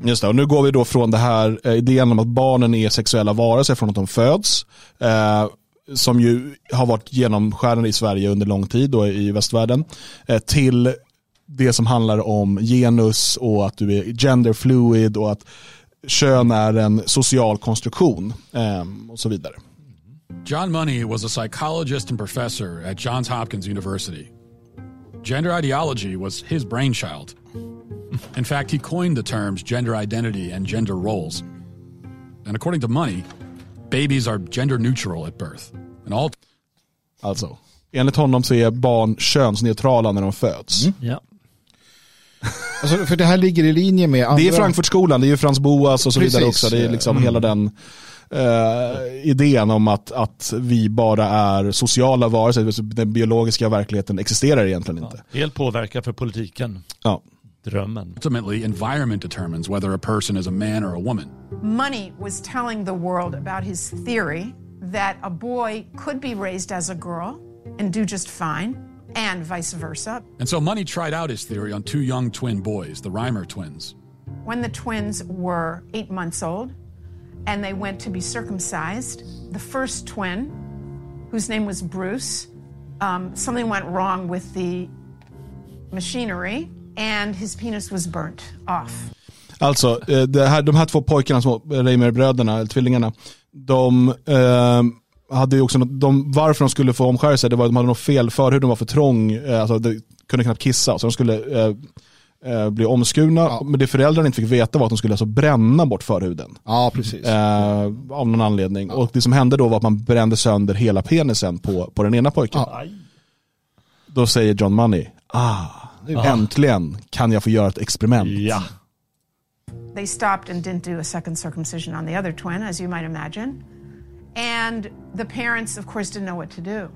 Speaker 1: Just det, och nu går vi då från det här eh, idén om att barnen är sexuella varelser från att de föds. Eh, som ju har varit genomskärande i Sverige under lång tid och i västvärlden. Eh, till det som handlar om genus och att du är gender fluid och att kön är en social konstruktion eh, och så vidare.
Speaker 9: John Money was a psychologist and professor at Johns Hopkins University. Gender ideology was his brainchild. In fact, he coined the terms gender identity and gender roles. And according to Money, babies are gender neutral at birth. And all
Speaker 1: Alltså, enligt honom så är barn könsneutrala när de föds.
Speaker 3: Ja.
Speaker 2: Alltså, för det här ligger i linje med andra...
Speaker 1: Det är Frankfurtskolan, det är ju Frans Boas och så vidare
Speaker 2: Precis.
Speaker 1: också. Det är liksom
Speaker 2: Mm.
Speaker 1: hela den eh, idén om att, att vi bara är sociala varelser. Den biologiska verkligheten existerar egentligen inte.
Speaker 3: Helt påverkad för politiken.
Speaker 1: Ja.
Speaker 3: Drömmen.
Speaker 9: ultimately, environment determines whether a person is a man or a woman.
Speaker 10: Money was telling the world about his theory that a boy could be raised as a girl and do just fine, and vice versa.
Speaker 9: And so Money tried out his theory on two young twin boys, the Reimer twins.
Speaker 10: When the twins were eight months old and they went to be circumcised, the first twin, whose name was Bruce, um, something went wrong with the machinery and his penis was burnt off.
Speaker 1: Alltså, eh, det här, de här två pojkarna, små eh, Reimer-bröderna, eller tvillingarna, de eh, hade ju också, något- de, varför de skulle få omskära sig, det var att de hade något fel, förhuden var för trång, eh, alltså de kunde knappt kissa, så de skulle eh, eh, bli omskurna. Men det föräldrarna inte fick veta var att de skulle alltså bränna bort förhuden.
Speaker 2: Ja, precis.
Speaker 1: Eh, av någon anledning. Och det som hände då var att man brände sönder hela penisen på, på den ena pojken. Då säger John Money, ah, äntligen kan jag få göra ett experiment.
Speaker 3: Ja.
Speaker 10: They stopped and didn't do a second circumcision on the other twin, as you might imagine. And the parents, of course, didn't know what to do.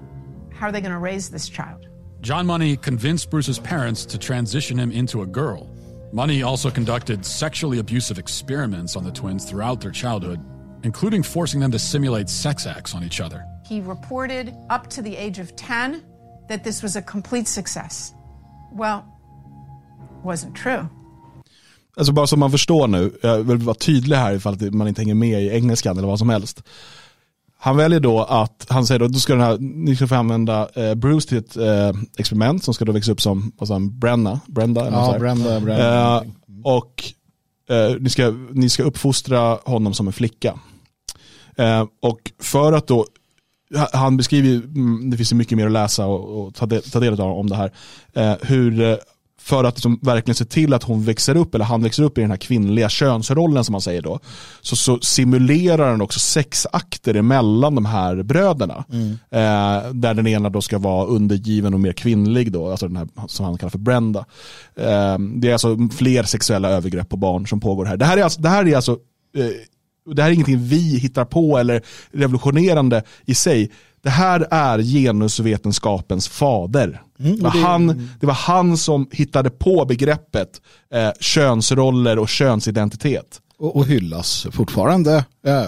Speaker 10: How are they going to raise this child?
Speaker 9: John Money convinced Bruce's parents to transition him into a girl. Money also conducted sexually abusive experiments on the twins throughout their childhood, including forcing them to simulate sex acts on each other.
Speaker 10: He reported up to the age of 10 that this was a complete success. Well, wasn't true.
Speaker 1: Alltså bara så man förstår nu, jag vill vara tydlig här ifall att man inte hänger med i engelskan eller vad som helst. Han väljer då att, han säger då, då ska den här, ni ska få använda eh, Bruce till ett eh, experiment som ska då växa upp som, vad sa han, Brenna? Brenda?
Speaker 2: Ja. Brenda, Brenda.
Speaker 1: Eh, och eh, ni, ska, ni ska uppfostra honom som en flicka. Eh, och för att då, ha- han beskriver, mm, det finns ju mycket mer att läsa och, och ta, del, ta del av om det här, eh, hur för att liksom verkligen se till att hon växer upp, eller han växer upp i den här kvinnliga könsrollen som man säger då, så, så simulerar han också sexakter emellan de här bröderna. Eh, där den ena då ska vara undergiven och mer kvinnlig då, alltså den här som han kallar för Brenda. Eh, det är alltså fler sexuella övergrepp på barn som pågår här. Det här är alltså, det här är alltså eh, det här är ingenting vi hittar på eller revolutionerande i sig. Det här är genusvetenskapens fader. det, var han, det var han som hittade på begreppet eh, könsroller och könsidentitet.
Speaker 2: Och, och hyllas fortfarande. Ja.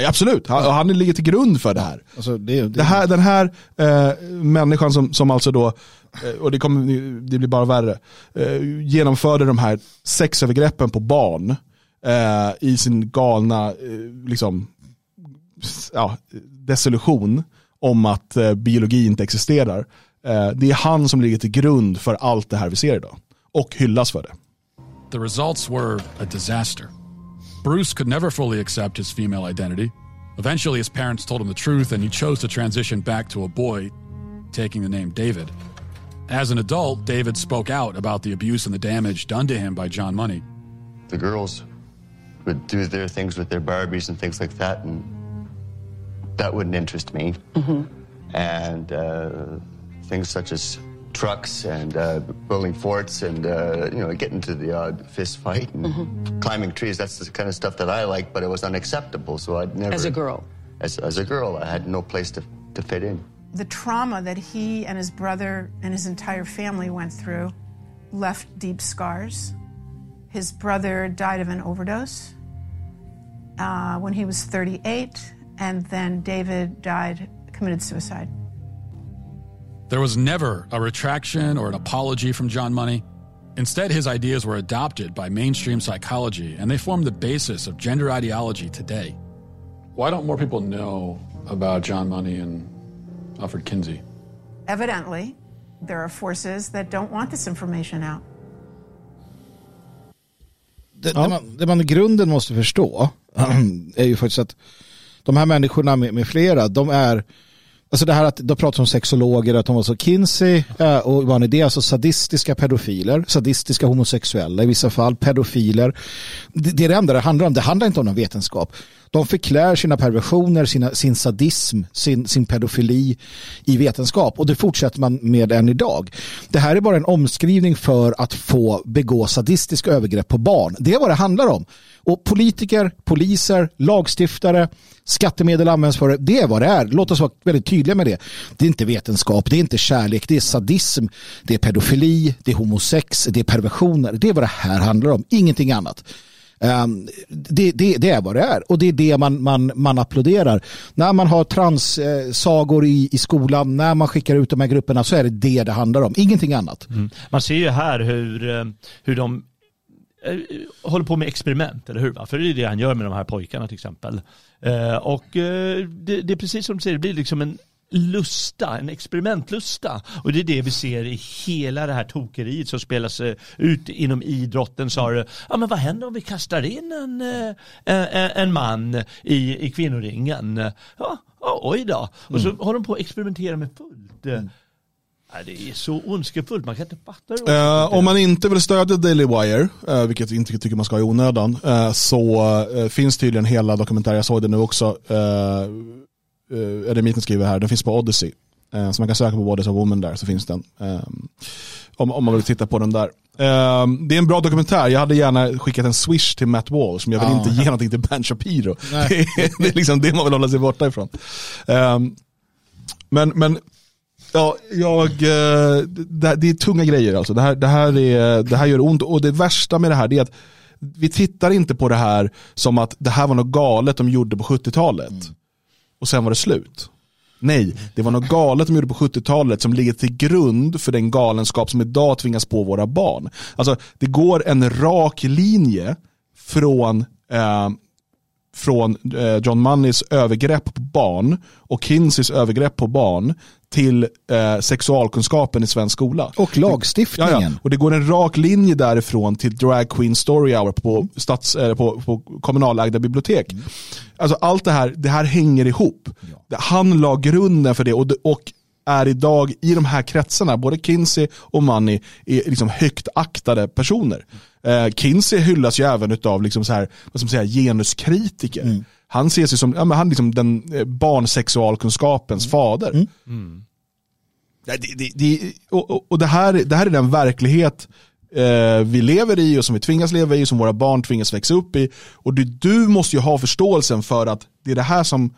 Speaker 1: Ja, absolut, han, och han ligger till grund för det här.
Speaker 2: Alltså det, det,
Speaker 1: Det här, den här eh, människan som, som alltså då, eh, och det, kommer, det blir bara värre, eh, genomförde de här sexövergreppen på barn eh, i sin galna eh, liksom, ja, desillusion om att eh, biologi inte existerar. Eh, det är han som ligger till grund för allt det här vi ser idag. Och hyllas för det.
Speaker 9: The results were a disaster. Bruce could never fully accept his female identity. Eventually, his parents told him the truth, and he chose to transition back to a boy, taking the name David. As an adult, David spoke out about the abuse and the damage done to him by John Money.
Speaker 11: the girls would do their things with their Barbies and things like that, and that wouldn't interest me. And uh, things such as trucks and uh, building forts and uh, you know getting to the odd fist fight and climbing trees—that's the kind of stuff that I like, but it was unacceptable. So I'd never,
Speaker 12: As a girl.
Speaker 11: as, as a girl, I had no place to, to fit in.
Speaker 10: The trauma that he and his brother and his entire family went through left deep scars. His brother died of an overdose uh, when he was 38, and then David died, committed suicide.
Speaker 9: There was never a retraction or an apology from John Money. Instead, his ideas were adopted by mainstream psychology, and they form the basis of gender ideology today. Why don't more people know about John Money and Alfred Kinsey?
Speaker 10: Evidently, there are forces that don't want this information out.
Speaker 2: det, det, man, det man i grunden måste förstå är ju faktiskt att de här människorna med, med flera, de är Alltså det här att de pratar om sexologer, att de var så Kinsey eh, och vad är det? Alltså sadistiska pedofiler, sadistiska homosexuella i vissa fall, pedofiler. Det, det är det enda det handlar om. Det handlar inte om någon vetenskap. De förklär sina perversioner, sina, sin sadism, sin, sin pedofili i vetenskap och det fortsätter man med än idag. Det här är bara en omskrivning för att få begå sadistiska övergrepp på barn. Det är vad det handlar om. Och politiker, poliser, lagstiftare, skattemedel används för det. Det är vad det är. Låt oss vara väldigt tydliga med det. Det är inte vetenskap, det är inte kärlek, det är sadism, det är pedofili, det är homosex, det är perversioner. Det är vad det här handlar om, ingenting annat. Um, det, det, det är vad det är och det är det man, man, man applåderar. När man har transsagor eh, i, i skolan, när man skickar ut de här grupperna så är det det det handlar om, ingenting annat. Mm.
Speaker 3: Man ser ju här hur, eh, hur de håller på med experiment, eller hur? Va? För det är det han gör med de här pojkarna till exempel. Eh, Och eh, det, det är precis som du säger, det blir liksom en lusta, en experimentlusta. Och det är det vi ser i hela det här tokeriet som spelas eh, ut inom idrotten. Så har ja men vad händer om vi kastar in en, eh, en, en man i, i kvinnoringen? Ja, oj då. Och så håller de på att experimentera med fullt. Eh, nej, Det är så ondskefullt, man kan inte fatta
Speaker 1: Eh,
Speaker 3: det är.
Speaker 1: om man inte vill stödja Daily Wire, eh, vilket jag inte tycker man ska i onödan, eh, så finns tydligen hela dokumentären, jag såg det nu också, uh, uh, Eremiten skriver här, den finns på Odyssey. Så man kan söka på is a woman där så finns den. Om, om man vill titta på den där. Det är en bra dokumentär. Jag hade gärna skickat en swish till Matt Walsh, men jag vill inte ge någonting till Ben Shapiro. Det är, det är liksom det man vill hålla sig borta ifrån. Men, men ja, jag, eh, det, det är tunga grejer alltså. Det här, det, här är, det här gör ont och det värsta med det här är att vi tittar inte på det här som att det här var något galet de gjorde på 70-talet. Och sen var det slut. Nej, det var något galet de gjorde på 70-talet som ligger till grund för den galenskap som idag tvingas på våra barn. Alltså det går en rak linje från eh, från eh, John Moneys övergrepp på barn och Kinseys övergrepp på barn till eh, sexualkunskapen i svensk skola.
Speaker 2: Och lagstiftningen.
Speaker 1: Ja, ja. Och det går en rak linje därifrån till Drag Queen Story Hour på, stats, eh, på, på kommunalägda bibliotek. Alltså allt det här, det här hänger ihop. Han la grunden för det och, och är idag i de här kretsarna, både Kinsey och Money, är liksom högt aktade personer. Eh, Kinsey hyllas ju även av liksom så här, vad ska man säga, genuskritiker. Han ses ju som ja, men han liksom den eh, barnsexualkunskapens fader. Nej, Det, det, det, och och, det, här, det här är den verklighet eh, vi lever i och som vi tvingas leva i, som våra barn tvingas växa upp i. Och det, du måste ju ha förståelsen för att det är det här som,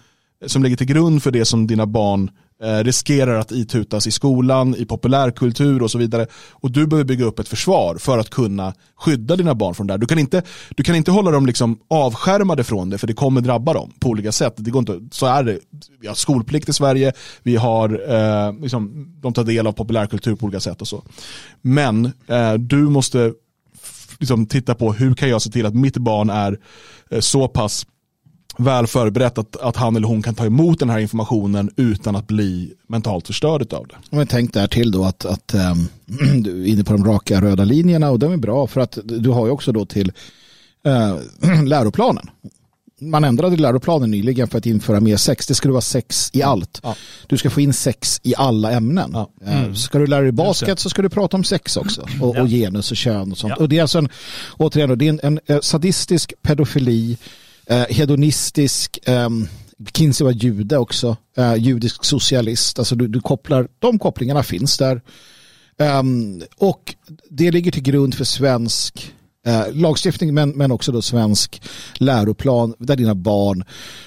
Speaker 1: som ligger till grund för det som dina barn Eh, riskerar att itutas i skolan, i populärkultur och så vidare. Och du behöver bygga upp ett försvar för att kunna skydda dina barn från det här. Du kan inte, du kan inte hålla dem liksom avskärmade från det för det kommer drabba dem på olika sätt. Det går inte, så är det. Vi har skolplikt i Sverige, vi har, eh, liksom, de tar del av populärkultur på olika sätt och så. Men eh, du måste liksom, titta på hur kan jag se till att mitt barn är eh, så pass väl förberett att, att han eller hon kan ta emot den här informationen utan att bli mentalt förstörd av det.
Speaker 2: Men tänk där till då att, att ähm, du är inne på de raka röda linjerna och de är bra för att du har ju också då till äh, läroplanen. Man ändrade läroplanen nyligen för att införa mer sex. Det skulle vara sex i allt. Du ska få in sex i alla ämnen. Mm. Ska du lära dig basket så ska du prata om sex också. Och, och genus och kön och sånt.
Speaker 3: Ja.
Speaker 2: Och det är alltså en, återigen, det är en, en eh, sadistisk pedofili, eh, hedonistisk, eh, Kinsey var jude också, eh, judisk socialist. Alltså du, du kopplar, de kopplingarna finns där. Ehm, och det ligger till grund för svensk eh, lagstiftning men, men också då svensk läroplan där dina barn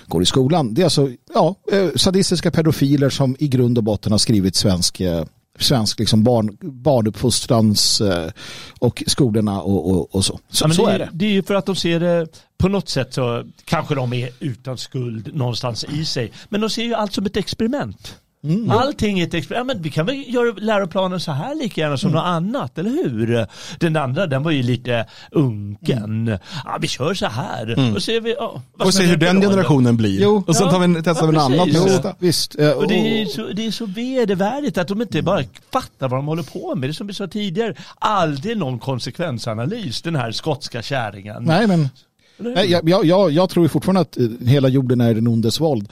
Speaker 2: går i skolan. Det är alltså ja, eh, sadistiska pedofiler som i grund och botten har skrivit svensk eh, svensk liksom barn, barnuppfostrans eh, och skolorna och, och, och så. Så,
Speaker 3: Ja,
Speaker 2: så
Speaker 3: det,
Speaker 2: är det.
Speaker 3: Det är ju för att de ser det på något sätt så kanske de är utan skuld någonstans i sig. Men de ser ju allt som ett experiment.
Speaker 2: Mm.
Speaker 3: Allting är ett experiment. Ja, men vi kan väl göra läroplanen så här lika gärna som
Speaker 2: Mm.
Speaker 3: något annat, eller hur? Den andra den var ju lite unken. Ja, vi kör så här.
Speaker 1: Mm.
Speaker 3: Och ser vi, ja, vad
Speaker 1: Och se hur den
Speaker 3: då,
Speaker 1: generationen blir.
Speaker 2: Jo.
Speaker 1: och sen tar vi, testar vi
Speaker 3: Ja,
Speaker 1: en annan
Speaker 3: Jo.
Speaker 2: Visst. eh,
Speaker 3: Och det är, så, det är så vedervärdigt att de inte bara fattar vad de håller på med. Det är som vi sa tidigare, aldrig någon konsekvensanalys, den här skotska kärringen.
Speaker 2: Nej, men Nej, jag, jag, jag, tror fortfarande att eh, hela jorden är den ondes våld.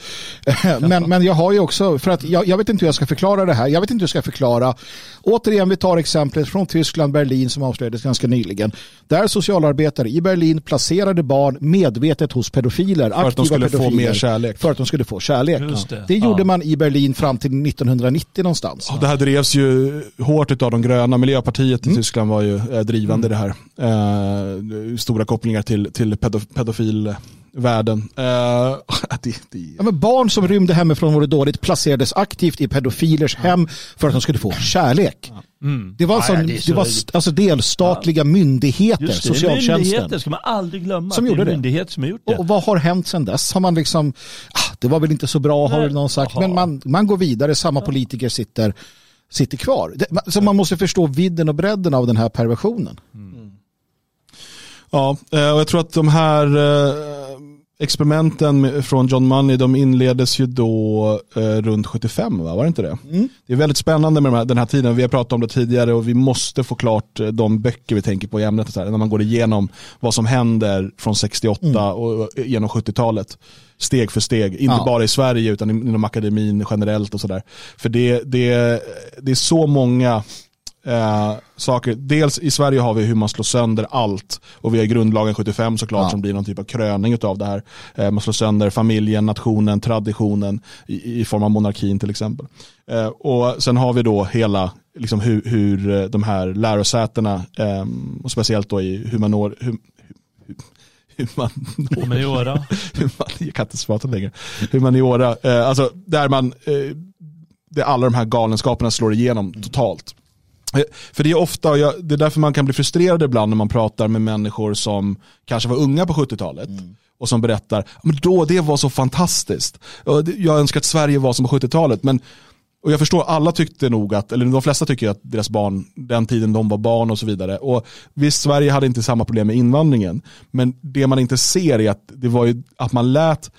Speaker 2: men, men jag har ju också, för att jag, jag vet inte hur jag ska förklara det här. Jag vet inte hur jag ska förklara. Återigen, vi tar exemplet från Tyskland, Berlin som avslöjades ganska nyligen. Där socialarbetare i Berlin placerade barn medvetet hos pedofiler.
Speaker 1: För att de skulle få
Speaker 2: pedofiler,
Speaker 1: mer kärlek.
Speaker 2: För att de skulle få kärlek.
Speaker 3: Det.
Speaker 2: det gjorde
Speaker 3: Ja.
Speaker 2: man i Berlin fram till 1990 någonstans.
Speaker 1: Och det här drevs ju hårt av de gröna. Miljöpartiet i Tyskland var ju eh, drivande i det här. Eh, stora kopplingar till, till pedof- pedofilvärlden. Eh, det, det,
Speaker 2: Ja, men barn som rymde hemifrån och det dåligt placerades aktivt i pedofilers hem för att de skulle få kärlek. Det var,
Speaker 3: Ja,
Speaker 2: alltså,
Speaker 3: ja,
Speaker 2: det
Speaker 3: det så-
Speaker 2: var st- alltså delstatliga myndigheter,
Speaker 3: Just det, det
Speaker 2: socialtjänsten.
Speaker 3: myndigheter ska man aldrig glömma.
Speaker 2: Som
Speaker 3: det
Speaker 2: gjorde
Speaker 3: är
Speaker 2: det.
Speaker 3: myndigheter som har gjort det.
Speaker 2: Och, och vad har hänt sedan dess? Har man liksom, ah, det var väl inte så bra har
Speaker 3: Nej.
Speaker 2: väl någon sagt,
Speaker 3: Jaha.
Speaker 2: men man, man går vidare, samma politiker sitter, sitter kvar. Det, så man måste förstå vidden och bredden av den här perversionen.
Speaker 1: Ja, eh, och jag tror att de här eh, experimenten från John Money, de inleddes ju då eh, runt 75, va? var det inte det? Det är väldigt spännande med de här, den här tiden, vi har pratat om det tidigare och vi måste få klart de böcker vi tänker på i ämnet, här, när man går igenom vad som händer från 68 och och genom 70-talet. Steg för steg, inte
Speaker 2: Ja.
Speaker 1: bara i Sverige utan inom akademin generellt och sådär. För det, det, det är så många eh, saker. Dels i Sverige har vi hur man slår sönder allt och vi har grundlagen 75 såklart
Speaker 2: Ja.
Speaker 1: som blir någon typ av kröning av det här. Eh, man slår sönder familjen, nationen, traditionen i, i form av monarkin till exempel. Eh, och sen har vi då hela liksom hur, hur eh, de här lärosätena, eh, och speciellt då i hur, hur man,
Speaker 3: Humaniora.
Speaker 1: hur man, jag kan inte prata längre, humaniora, eh, alltså där man, eh, där alla de här galenskaperna slår igenom totalt. Eh, För det är ofta, och jag, det är därför man kan bli frustrerad ibland när man pratar med människor som kanske var unga på 70-talet och som berättar, men då det var så fantastiskt. Jag önskar att Sverige var som på 70-talet, men och jag förstår, alla tyckte nog att, eller de flesta tycker att deras barn, den tiden de var barn och så vidare. Och visst, Sverige hade inte samma problem med invandringen, men det man inte ser är att det var ju att man lät,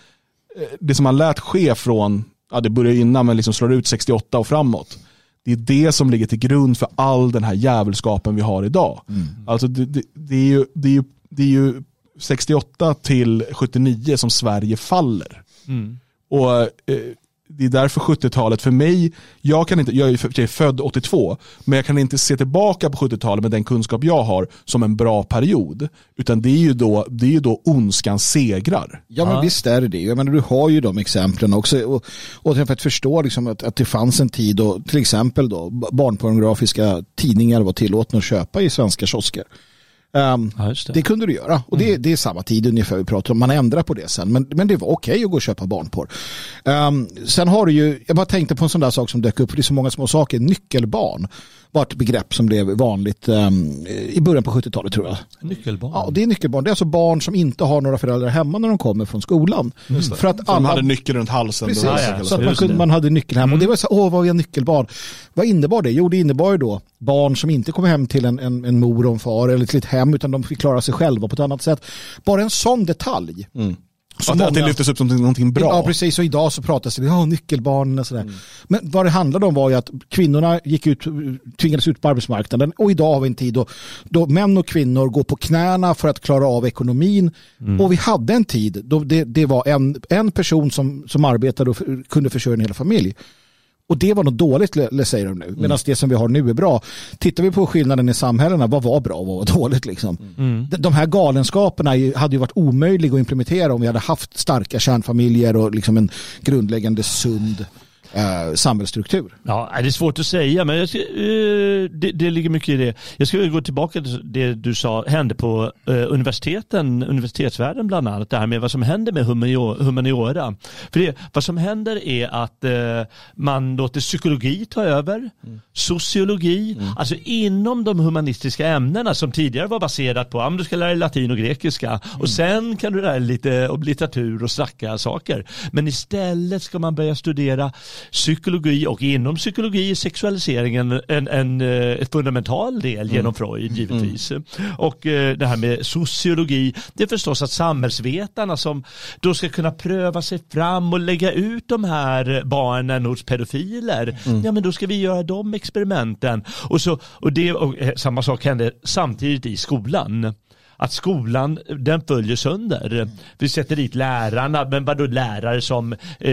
Speaker 1: eh, det som man lät ske från, ja det började innan men liksom slår ut 68 och framåt. Det är det som ligger till grund för all den här jävelskapen vi har idag. Alltså det, det, det, är ju, det, är ju, det är ju 68 till 79 som Sverige faller.
Speaker 3: Mm.
Speaker 1: Och eh, det är därför 70-talet för mig, jag, kan inte, jag är född 82, men jag kan inte se tillbaka på 70-talet med den kunskap jag har som en bra period. Utan det är ju då, det är ju då ondskan segrar.
Speaker 2: Ja men visst är det det. Jag menar, du har ju de exemplen också. Och, och för att förstå liksom att, att det fanns en tid då till exempel då, barnpornografiska tidningar var tillåtna att köpa i svenska kiosker. Ehm, det. kunde du göra. Och det, det är samma tid ungefär vi pratar om. Man ändrar på det sen. Men, men det var okej att gå och köpa barnporr. Ehm, sen har du ju, jag bara tänkte på en sån där sak som dök upp. Det är så många små saker. Nyckelbarn var ett begrepp som blev vanligt ehm, i början på 70-talet tror jag.
Speaker 3: Nyckelbarn.
Speaker 2: Ja, det är nyckelbarn. Det är alltså barn som inte har några föräldrar hemma när de kommer från skolan. För att
Speaker 1: För de hade nyckeln runt halsen.
Speaker 2: Precis,
Speaker 1: då.
Speaker 2: så att man, kunde, man hade nyckel hem. Och det var så åh vad är nyckelbarn? Vad innebar det? Jo, det innebar ju då barn som inte kom hem till en, en, en mor och en far eller till ett hem utan de fick klara sig själva på ett annat sätt. Bara en sån detalj.
Speaker 1: Att, att det lyftes upp som någonting bra.
Speaker 2: Ja, precis. Och idag så pratas det om nyckelbarn och sådär. Men vad det handlade om var ju att kvinnorna gick ut, tvingades ut på arbetsmarknaden och idag har vi en tid då, då män och kvinnor går på knäna för att klara av ekonomin. Och vi hade en tid då det, det var en, en person som, som arbetade och kunde försörja en hel familj. Och det var något dåligt, säger de nu. Medan det som vi har nu är bra. Tittar vi på skillnaden i samhällena, vad var bra och vad var dåligt? Liksom? De- De här galenskaperna hade ju varit omöjliga att implementera om vi hade haft starka kärnfamiljer och liksom en grundläggande sund eh, samhällsstruktur.
Speaker 3: Ja, det är svårt att säga, men ska, eh, det, det ligger mycket i det. Jag ska gå tillbaka till det du sa hände på eh, universiteten, universitetsvärlden bland annat, det här med vad som händer med humaniora. För det, vad som händer är att eh, man låter psykologi ta över, sociologi, alltså inom de humanistiska ämnena som tidigare var baserat på, men du ska lära dig latin och grekiska och sen kan du lära dig lite om litteratur och snacka saker. Men istället ska man börja studera psykologi och inom psykologi är sexualiseringen en, en, eh, ett fundamental del genom Freud givetvis. Och eh, det här med sociologi, det är förstås att samhällsvetarna som då ska kunna pröva sig fram och lägga ut de här barnen hos pedofiler, ja men då ska vi göra de experimenten. Och, så, och, det, och eh, samma sak hände samtidigt i skolan att skolan den följer sönder. Vi sätter dit lärarna, men vadå lärare som eh,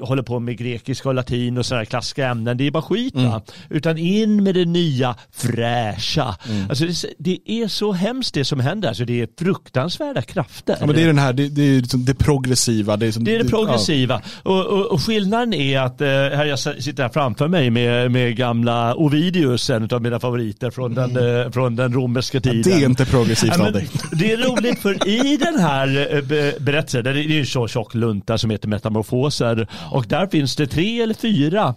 Speaker 3: håller på med grekiska och latin och sådana klassiska ämnen, det är bara skit va? Utan in med det nya fräscha. Alltså det, är så hemskt det som händer, alltså det är fruktansvärda krafter.
Speaker 1: Ja, men det är den här, det, det är liksom det progressiva. Det är, som,
Speaker 3: Det är det progressiva. Och, och, och skillnaden är att, eh, här jag sitter här framför mig med, med gamla Ovidius, en av mina favoriter från den, eh, från den romerska tiden.
Speaker 1: det är inte progressivt
Speaker 3: Ja,
Speaker 1: dig.
Speaker 3: Det är roligt för i den här eh, be- berättelsen, det är ju så tjock lunta som heter Metamorfoser och där finns det tre eller fyra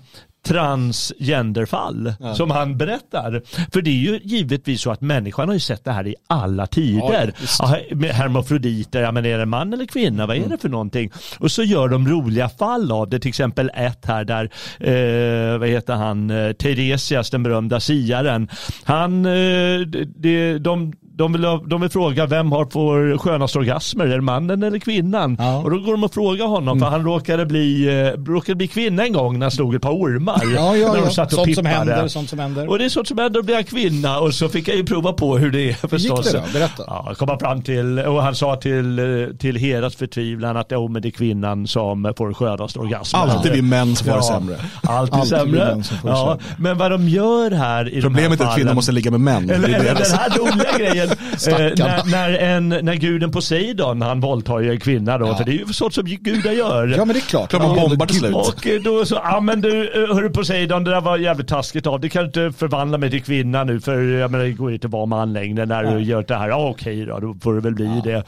Speaker 3: transgenderfall som han berättar. För det är ju givetvis så att människan har ju sett det här i alla tider. Ja, med hermafroditer, ja, men är det man eller kvinna? Vad är det för någonting? Och så gör de roliga fall av det. Till exempel ett här där, eh, vad heter han, eh, Teresias, den berömda siaren. Han, eh, de, de, de, vill, de vill fråga vem har får skönast orgasmer, är det mannen eller kvinnan? Och då går de och frågar honom för han råkade bli, eh, råkade bli kvinna en gång när han slog ett par ormar.
Speaker 2: Ja, ja,
Speaker 3: när de
Speaker 2: ja.
Speaker 3: satt och
Speaker 2: Sånt som händer, sånt som händer.
Speaker 3: Och det är sånt som händer att bli en kvinna och så fick jag ju prova på hur det är förstås.
Speaker 2: det då? Berätta.
Speaker 3: Ja, kom han fram till, och han sa till, eh, till Heras förtvivlan att jo, men det är kvinnan som får skönast orgasmer.
Speaker 1: Alltid vi män som får det sämre.
Speaker 3: Alltid, sämre.
Speaker 2: män som får det
Speaker 3: Ja, men vad de gör här i
Speaker 1: Problemet
Speaker 3: de
Speaker 1: är
Speaker 3: här
Speaker 1: att kvinnor
Speaker 3: fallen-
Speaker 1: måste ligga med män.
Speaker 3: Eller,
Speaker 1: är det
Speaker 3: eller den här roliga grejen men, eh, när, när, en, när guden Poseidon, han våldtar ju en kvinna då,
Speaker 2: Ja.
Speaker 3: för det är ju sånt som gudar gör.
Speaker 2: Ja men det är klart.
Speaker 1: Klart man bombar till slut.
Speaker 3: Och då så, ja men du, eh, hörru Poseidon, det där var jävligt taskigt av dig. kan du inte förvandla mig till kvinna nu för jag menar, det går ju inte att vara man längre när du gör det här. Ja okej då, då får det väl bli det.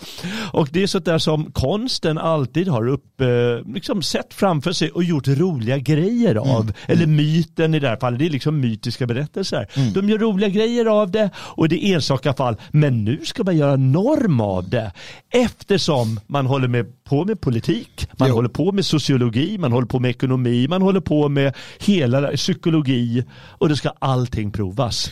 Speaker 3: Och det är sånt där som konsten alltid har upp, eh, liksom sett framför sig och gjort roliga grejer av. Eller myten i det här fallet, det är liksom mytiska berättelser. De gör roliga grejer av det och det är enstaka fall. Men nu ska man göra norm av det. Eftersom man håller med, på med politik, man
Speaker 2: Jo.
Speaker 3: håller på med sociologi, man håller på med ekonomi, man håller på med hela psykologi och det ska allting provas.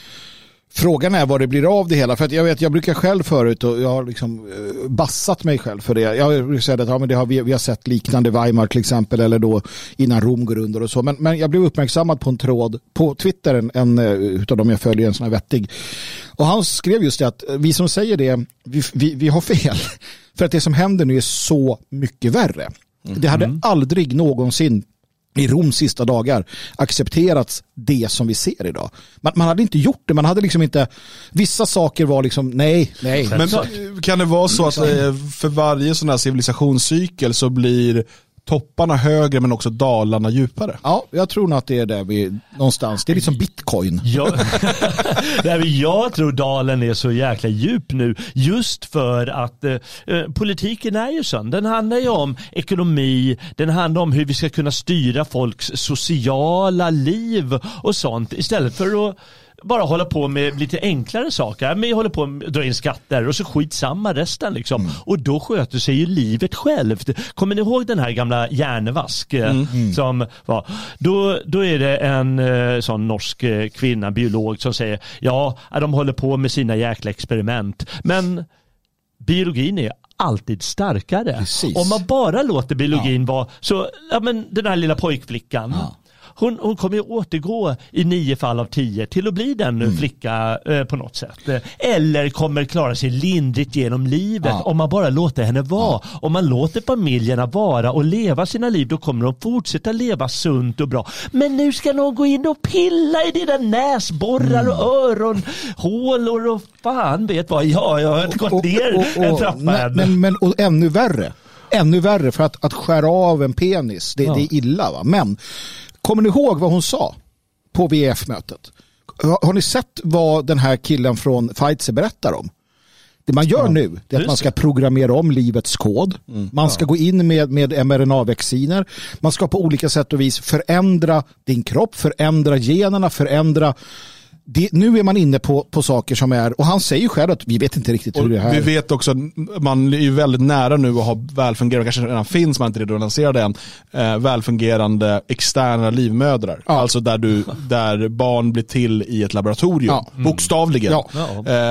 Speaker 2: Frågan är vad det blir av det hela. För att jag vet, jag brukar själv förut och jag har liksom eh, bassat mig själv för det. Jag brukar säga att ja, men det har, vi, vi har sett liknande Weimar till exempel eller då innan Rom går under och så. Men, men jag blev uppmärksammad på en tråd på Twitter, en, en eh, utav dem jag följer, en sån här vettig. Och han skrev just det att eh, vi som säger det, vi, vi, vi har fel. För att det som händer nu är så mycket värre. Det hade aldrig någonsin i Roms sista dagar accepterats det som vi ser idag. Man, man hade inte gjort det, man hade liksom inte, vissa saker var liksom nej, nej.
Speaker 1: Men kan det vara så att eh, för varje sån här civilisationscykel så blir topparna högre men också dalarna djupare?
Speaker 2: Ja, jag tror nog att det är där vi någonstans, det är liksom bitcoin.
Speaker 3: Jag, jag tror dalen är så jäkla djup nu just för att eh, eh, politiken är ju sån. Den handlar ju om ekonomi, den handlar om hur vi ska kunna styra folks sociala liv och sånt istället för att bara hålla på med lite enklare saker. Men jag håller på med att dra in skatter och så skitsamma resten liksom.
Speaker 2: Mm.
Speaker 3: Och då sköter sig ju livet självt. Kommer ni ihåg den här gamla Hjärnevask? eh,
Speaker 2: Mm.
Speaker 3: Som var, då, då är det en eh, sån norsk eh, kvinna, biolog, som säger ja, de håller på med sina jäkla experiment. Men biologin är alltid starkare.
Speaker 2: Precis.
Speaker 3: Om man bara låter biologin vara så, ja men den här lilla pojkflickan. Hon, hon kommer ju återgå i nio fall av tio till att bli den
Speaker 2: Mm.
Speaker 3: flicka eh, på något sätt. Eller kommer klara sig lindrigt genom livet
Speaker 2: Ja.
Speaker 3: om man bara låter henne vara. Om man låter familjerna vara och leva sina liv då kommer de fortsätta leva sunt och bra. Men nu ska någon gå in och pilla i dina näsborrar och öronhålor och fan vet vad. Ja, jag har inte gått ner en trappa än.
Speaker 2: men, men och ännu värre, ännu värre för att, att skära av en penis, det, det är illa va. Men kommer ni ihåg vad hon sa på VF-mötet? Har, har ni sett vad den här killen från Pfizer berättar om? Det man gör nu det är att man ska programmera om livets kod. Man ska gå in med, med mRNA-vacciner. Man ska på olika sätt och vis förändra din kropp, förändra generna, förändra det, nu är man inne på, på saker som är, och han säger ju själv att vi vet inte riktigt hur
Speaker 1: Och
Speaker 2: det här
Speaker 1: vi vet också att man är ju väldigt nära nu att ha välfungerande, kanske redan finns, man inte redan lanserade än, eh, välfungerande externa livmödrar.
Speaker 2: Ja.
Speaker 1: Alltså där, du, där barn blir till i ett laboratorium,
Speaker 2: Ja.
Speaker 1: bokstavligen.
Speaker 2: Ja.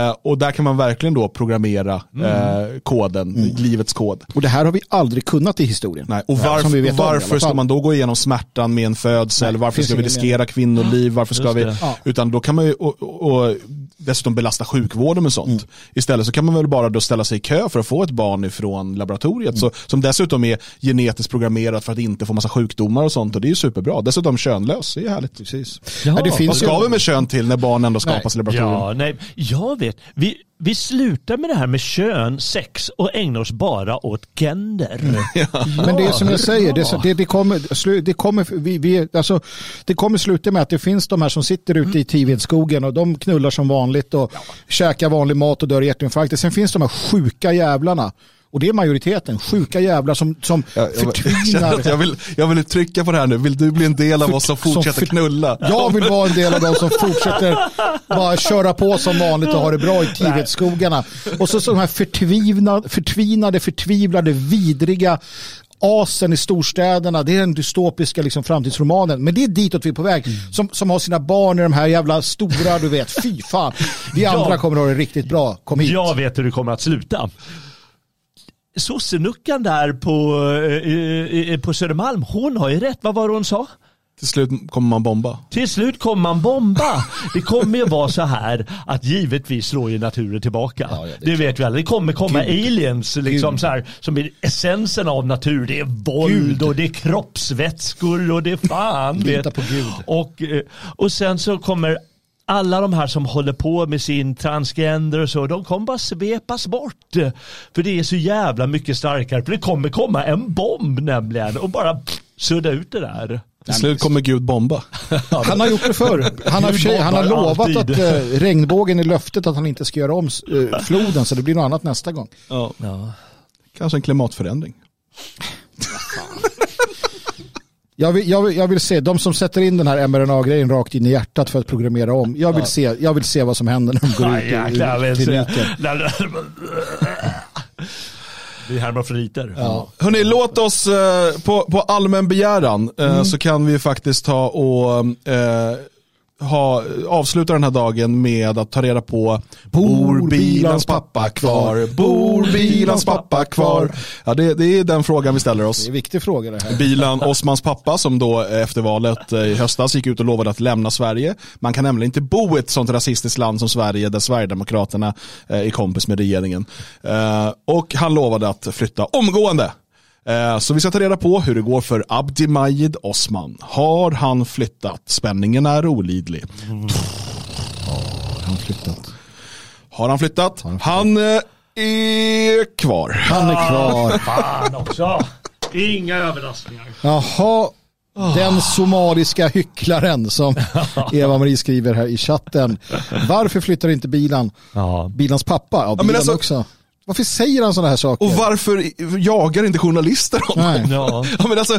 Speaker 1: Eh, och där kan man verkligen då programmera eh, koden, livets kod.
Speaker 2: Och det här har vi aldrig kunnat i historien.
Speaker 1: Nej, och varför, varför ska man då gå igenom smärtan med en födsel?
Speaker 2: Nej,
Speaker 1: varför ska vi riskera kvinnoliv? Varför ska vi...
Speaker 3: det.
Speaker 2: Ja.
Speaker 1: Utan då kan man ju och, och, dessutom belasta sjukvården med sånt.
Speaker 2: Mm.
Speaker 1: Istället så kan man väl bara då ställa sig i kö för att få ett barn ifrån laboratoriet.
Speaker 2: Mm.
Speaker 1: Så, som dessutom är genetiskt programmerat för att inte få massa sjukdomar och sånt. Och det är ju superbra. Dessutom könlös, det är härligt.
Speaker 2: Precis.
Speaker 3: Ja,
Speaker 2: det
Speaker 1: Vad
Speaker 2: finns
Speaker 1: ska
Speaker 2: ju,
Speaker 1: vi med kön till när barn ändå skapas i laboratorium?
Speaker 3: Ja, nej, jag vet. Vi, vi slutar med det här med kön, sex och ägnar oss bara åt gender.
Speaker 2: men det är som jag säger, det,
Speaker 3: Ja.
Speaker 2: det, det kommer, det kommer, vi, vi, alltså, det kommer sluta med att det finns de här som sitter ute i Tivedsskogen och de knullar som vanligt och käkar vanlig mat och dör i hjärtinfarkt. Sen finns de här sjuka jävlarna. Och det är majoriteten, sjuka jävlar som, som
Speaker 1: jag,
Speaker 2: förtvinar.
Speaker 1: jag, vill, jag vill trycka på det här nu. Vill du bli en del av oss som
Speaker 2: Som
Speaker 1: fortsätter
Speaker 2: för-
Speaker 1: knulla?
Speaker 2: Jag vill vara en del av de som fortsätter bara köra på som vanligt och ha det bra i Tivedsskogarna. Och så, så de här förtvinade, förtvivlade, vidriga asen i storstäderna. Det är den dystopiska liksom, framtidsromanen. Men det är ditåt vi är på väg. Som, som har sina barn i de här jävla stora, du vet, fy fan. Vi
Speaker 3: Ja.
Speaker 2: andra kommer att ha det riktigt bra. Kom hit.
Speaker 3: Jag vet hur det kommer att sluta. Sossenuckan där på, eh, på Södermalm, hon har ju rätt. Vad var det hon sa?
Speaker 1: Till slut kommer man bomba.
Speaker 3: Till slut kommer man bomba. Det kommer ju vara så här att givetvis slår ju naturen tillbaka.
Speaker 2: Ja, ja, det
Speaker 3: det vet vi alla. Det kommer komma
Speaker 2: Gud.
Speaker 3: aliens liksom
Speaker 2: Gud.
Speaker 3: så här, som är essensen av natur. Det är våld
Speaker 2: Gud.
Speaker 3: och det är kroppsvätskor och det är fan.
Speaker 2: Lita på Gud.
Speaker 3: Och, eh, och sen så kommer alla de här som håller på med sin transgender och så, de kommer bara svepas bort. För det är så jävla mycket starkare. För det kommer komma en bomb nämligen och bara sudda ut det där.
Speaker 1: Till slut kommer Gud bomba.
Speaker 2: Han har gjort det förr. Han har, sig, han har lovat
Speaker 3: alltid.
Speaker 2: att eh, regnbågen är löftet att han inte ska göra om eh, floden så det blir något annat nästa gång.
Speaker 1: Ja. Kanske en klimatförändring.
Speaker 2: Jag vill, jag, vill, jag vill se, de som sätter in den här mRNA-grejen rakt in i hjärtat för att programmera om. Jag vill, se, jag vill se vad som händer när de går ut
Speaker 3: Ja, jäklar, jag
Speaker 2: ur, kliniken.
Speaker 3: Det är hermafroditer.
Speaker 2: Ja.
Speaker 1: Hörni, låt oss eh, på, på allmän begäran eh, så kan vi faktiskt ta och eh, ha, avsluta den här dagen med att ta reda på Bor bilans pappa kvar? Bor bilans pappa kvar? Ja, det, det är den frågan vi ställer oss.
Speaker 2: Det är en viktig fråga det här.
Speaker 1: Bilan Osmans pappa som då efter valet eh, i höstas gick ut och lovade att lämna Sverige. Man kan nämligen inte bo i ett sånt rasistiskt land som Sverige där Sverigedemokraterna eh, är kompis med regeringen. Eh, Och han lovade att flytta omgående. Eh, Så vi ska ta reda på hur det går för Abdi Majid Osman. Har han flyttat? Spänningen är olidlig.
Speaker 2: Han flyttat.
Speaker 1: Har han flyttat? Han eh, är kvar.
Speaker 2: Han är kvar.
Speaker 3: Fan också. Inga överraskningar.
Speaker 2: Jaha, den somaliska hycklaren som Eva-Marie skriver här i chatten. Varför flyttar inte bilan?
Speaker 3: Ja.
Speaker 2: Bilans pappa? Ja, bilan
Speaker 1: alltså-
Speaker 2: också. Varför säger han sådana här saker?
Speaker 1: Och varför jagar inte journalister honom?
Speaker 2: Nej.
Speaker 3: Ja.
Speaker 1: Ja, men alltså,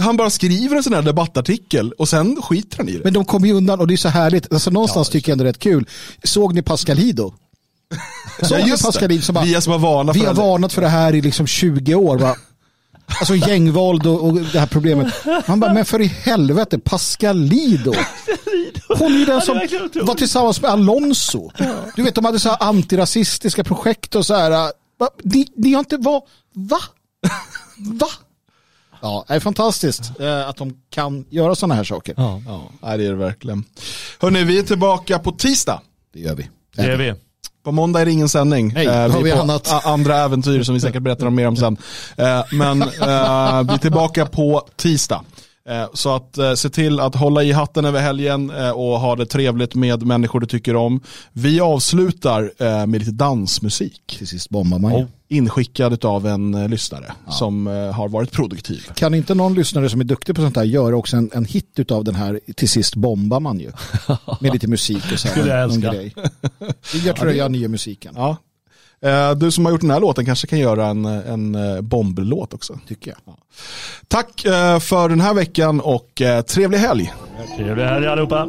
Speaker 1: han bara skriver en sån här debattartikel och sen skiter han i det.
Speaker 2: Men de kommer ju undan och det är så härligt. Alltså, någonstans tycker jag ändå det är rätt kul. Såg ni Pascalido? Såg ni
Speaker 1: just det.
Speaker 2: Pascalido som bara,
Speaker 1: Vi som har varnat
Speaker 2: vi
Speaker 1: för
Speaker 2: har
Speaker 1: det.
Speaker 2: varnat för det här i liksom 20 år. Va? Alltså gängvåld och, och det här problemet. Han bara, men för i helvete, Pascalido. Hon är ju den
Speaker 3: Ja,
Speaker 2: som
Speaker 3: är
Speaker 2: var tillsammans med Alonso. Du vet, de hade så här antirasistiska projekt och så här. äh? Ni, ni har inte var, va? Va? Ja, det är fantastiskt eh, att de kan göra sådana här saker.
Speaker 3: Ja.
Speaker 1: Ja, det är det verkligen. Hörni, vi är tillbaka på tisdag.
Speaker 2: Det gör vi.
Speaker 3: Det är vi.
Speaker 1: På måndag är det ingen sändning.
Speaker 2: Nej,
Speaker 1: Eh,
Speaker 2: har vi
Speaker 1: på
Speaker 2: annat?
Speaker 1: andra äventyr som vi säkert berättar om mer om sen. Eh, men eh, vi är tillbaka på tisdag. Eh, Så att eh, se till att hålla i hatten över helgen eh, och ha det trevligt med människor du tycker om. Vi avslutar med lite dansmusik.
Speaker 2: Till sist bombar man ju.
Speaker 1: Inskickad av en lyssnare som eh, har varit produktiv.
Speaker 2: Kan inte någon lyssnare som är duktig på sånt här göra också en, en hit av den här till sist bombar man ju. Med lite musik och så här.
Speaker 3: Skulle jag älska.
Speaker 2: grej. Vi gör tröja nya musiken.
Speaker 1: Ja. Eh, Du som har gjort den här låten kanske kan göra en, en eh, bomblåt också.
Speaker 2: Tycker jag.
Speaker 1: Tack eh, för den här veckan och trevlig helg.
Speaker 3: Trevlig helg allihopa.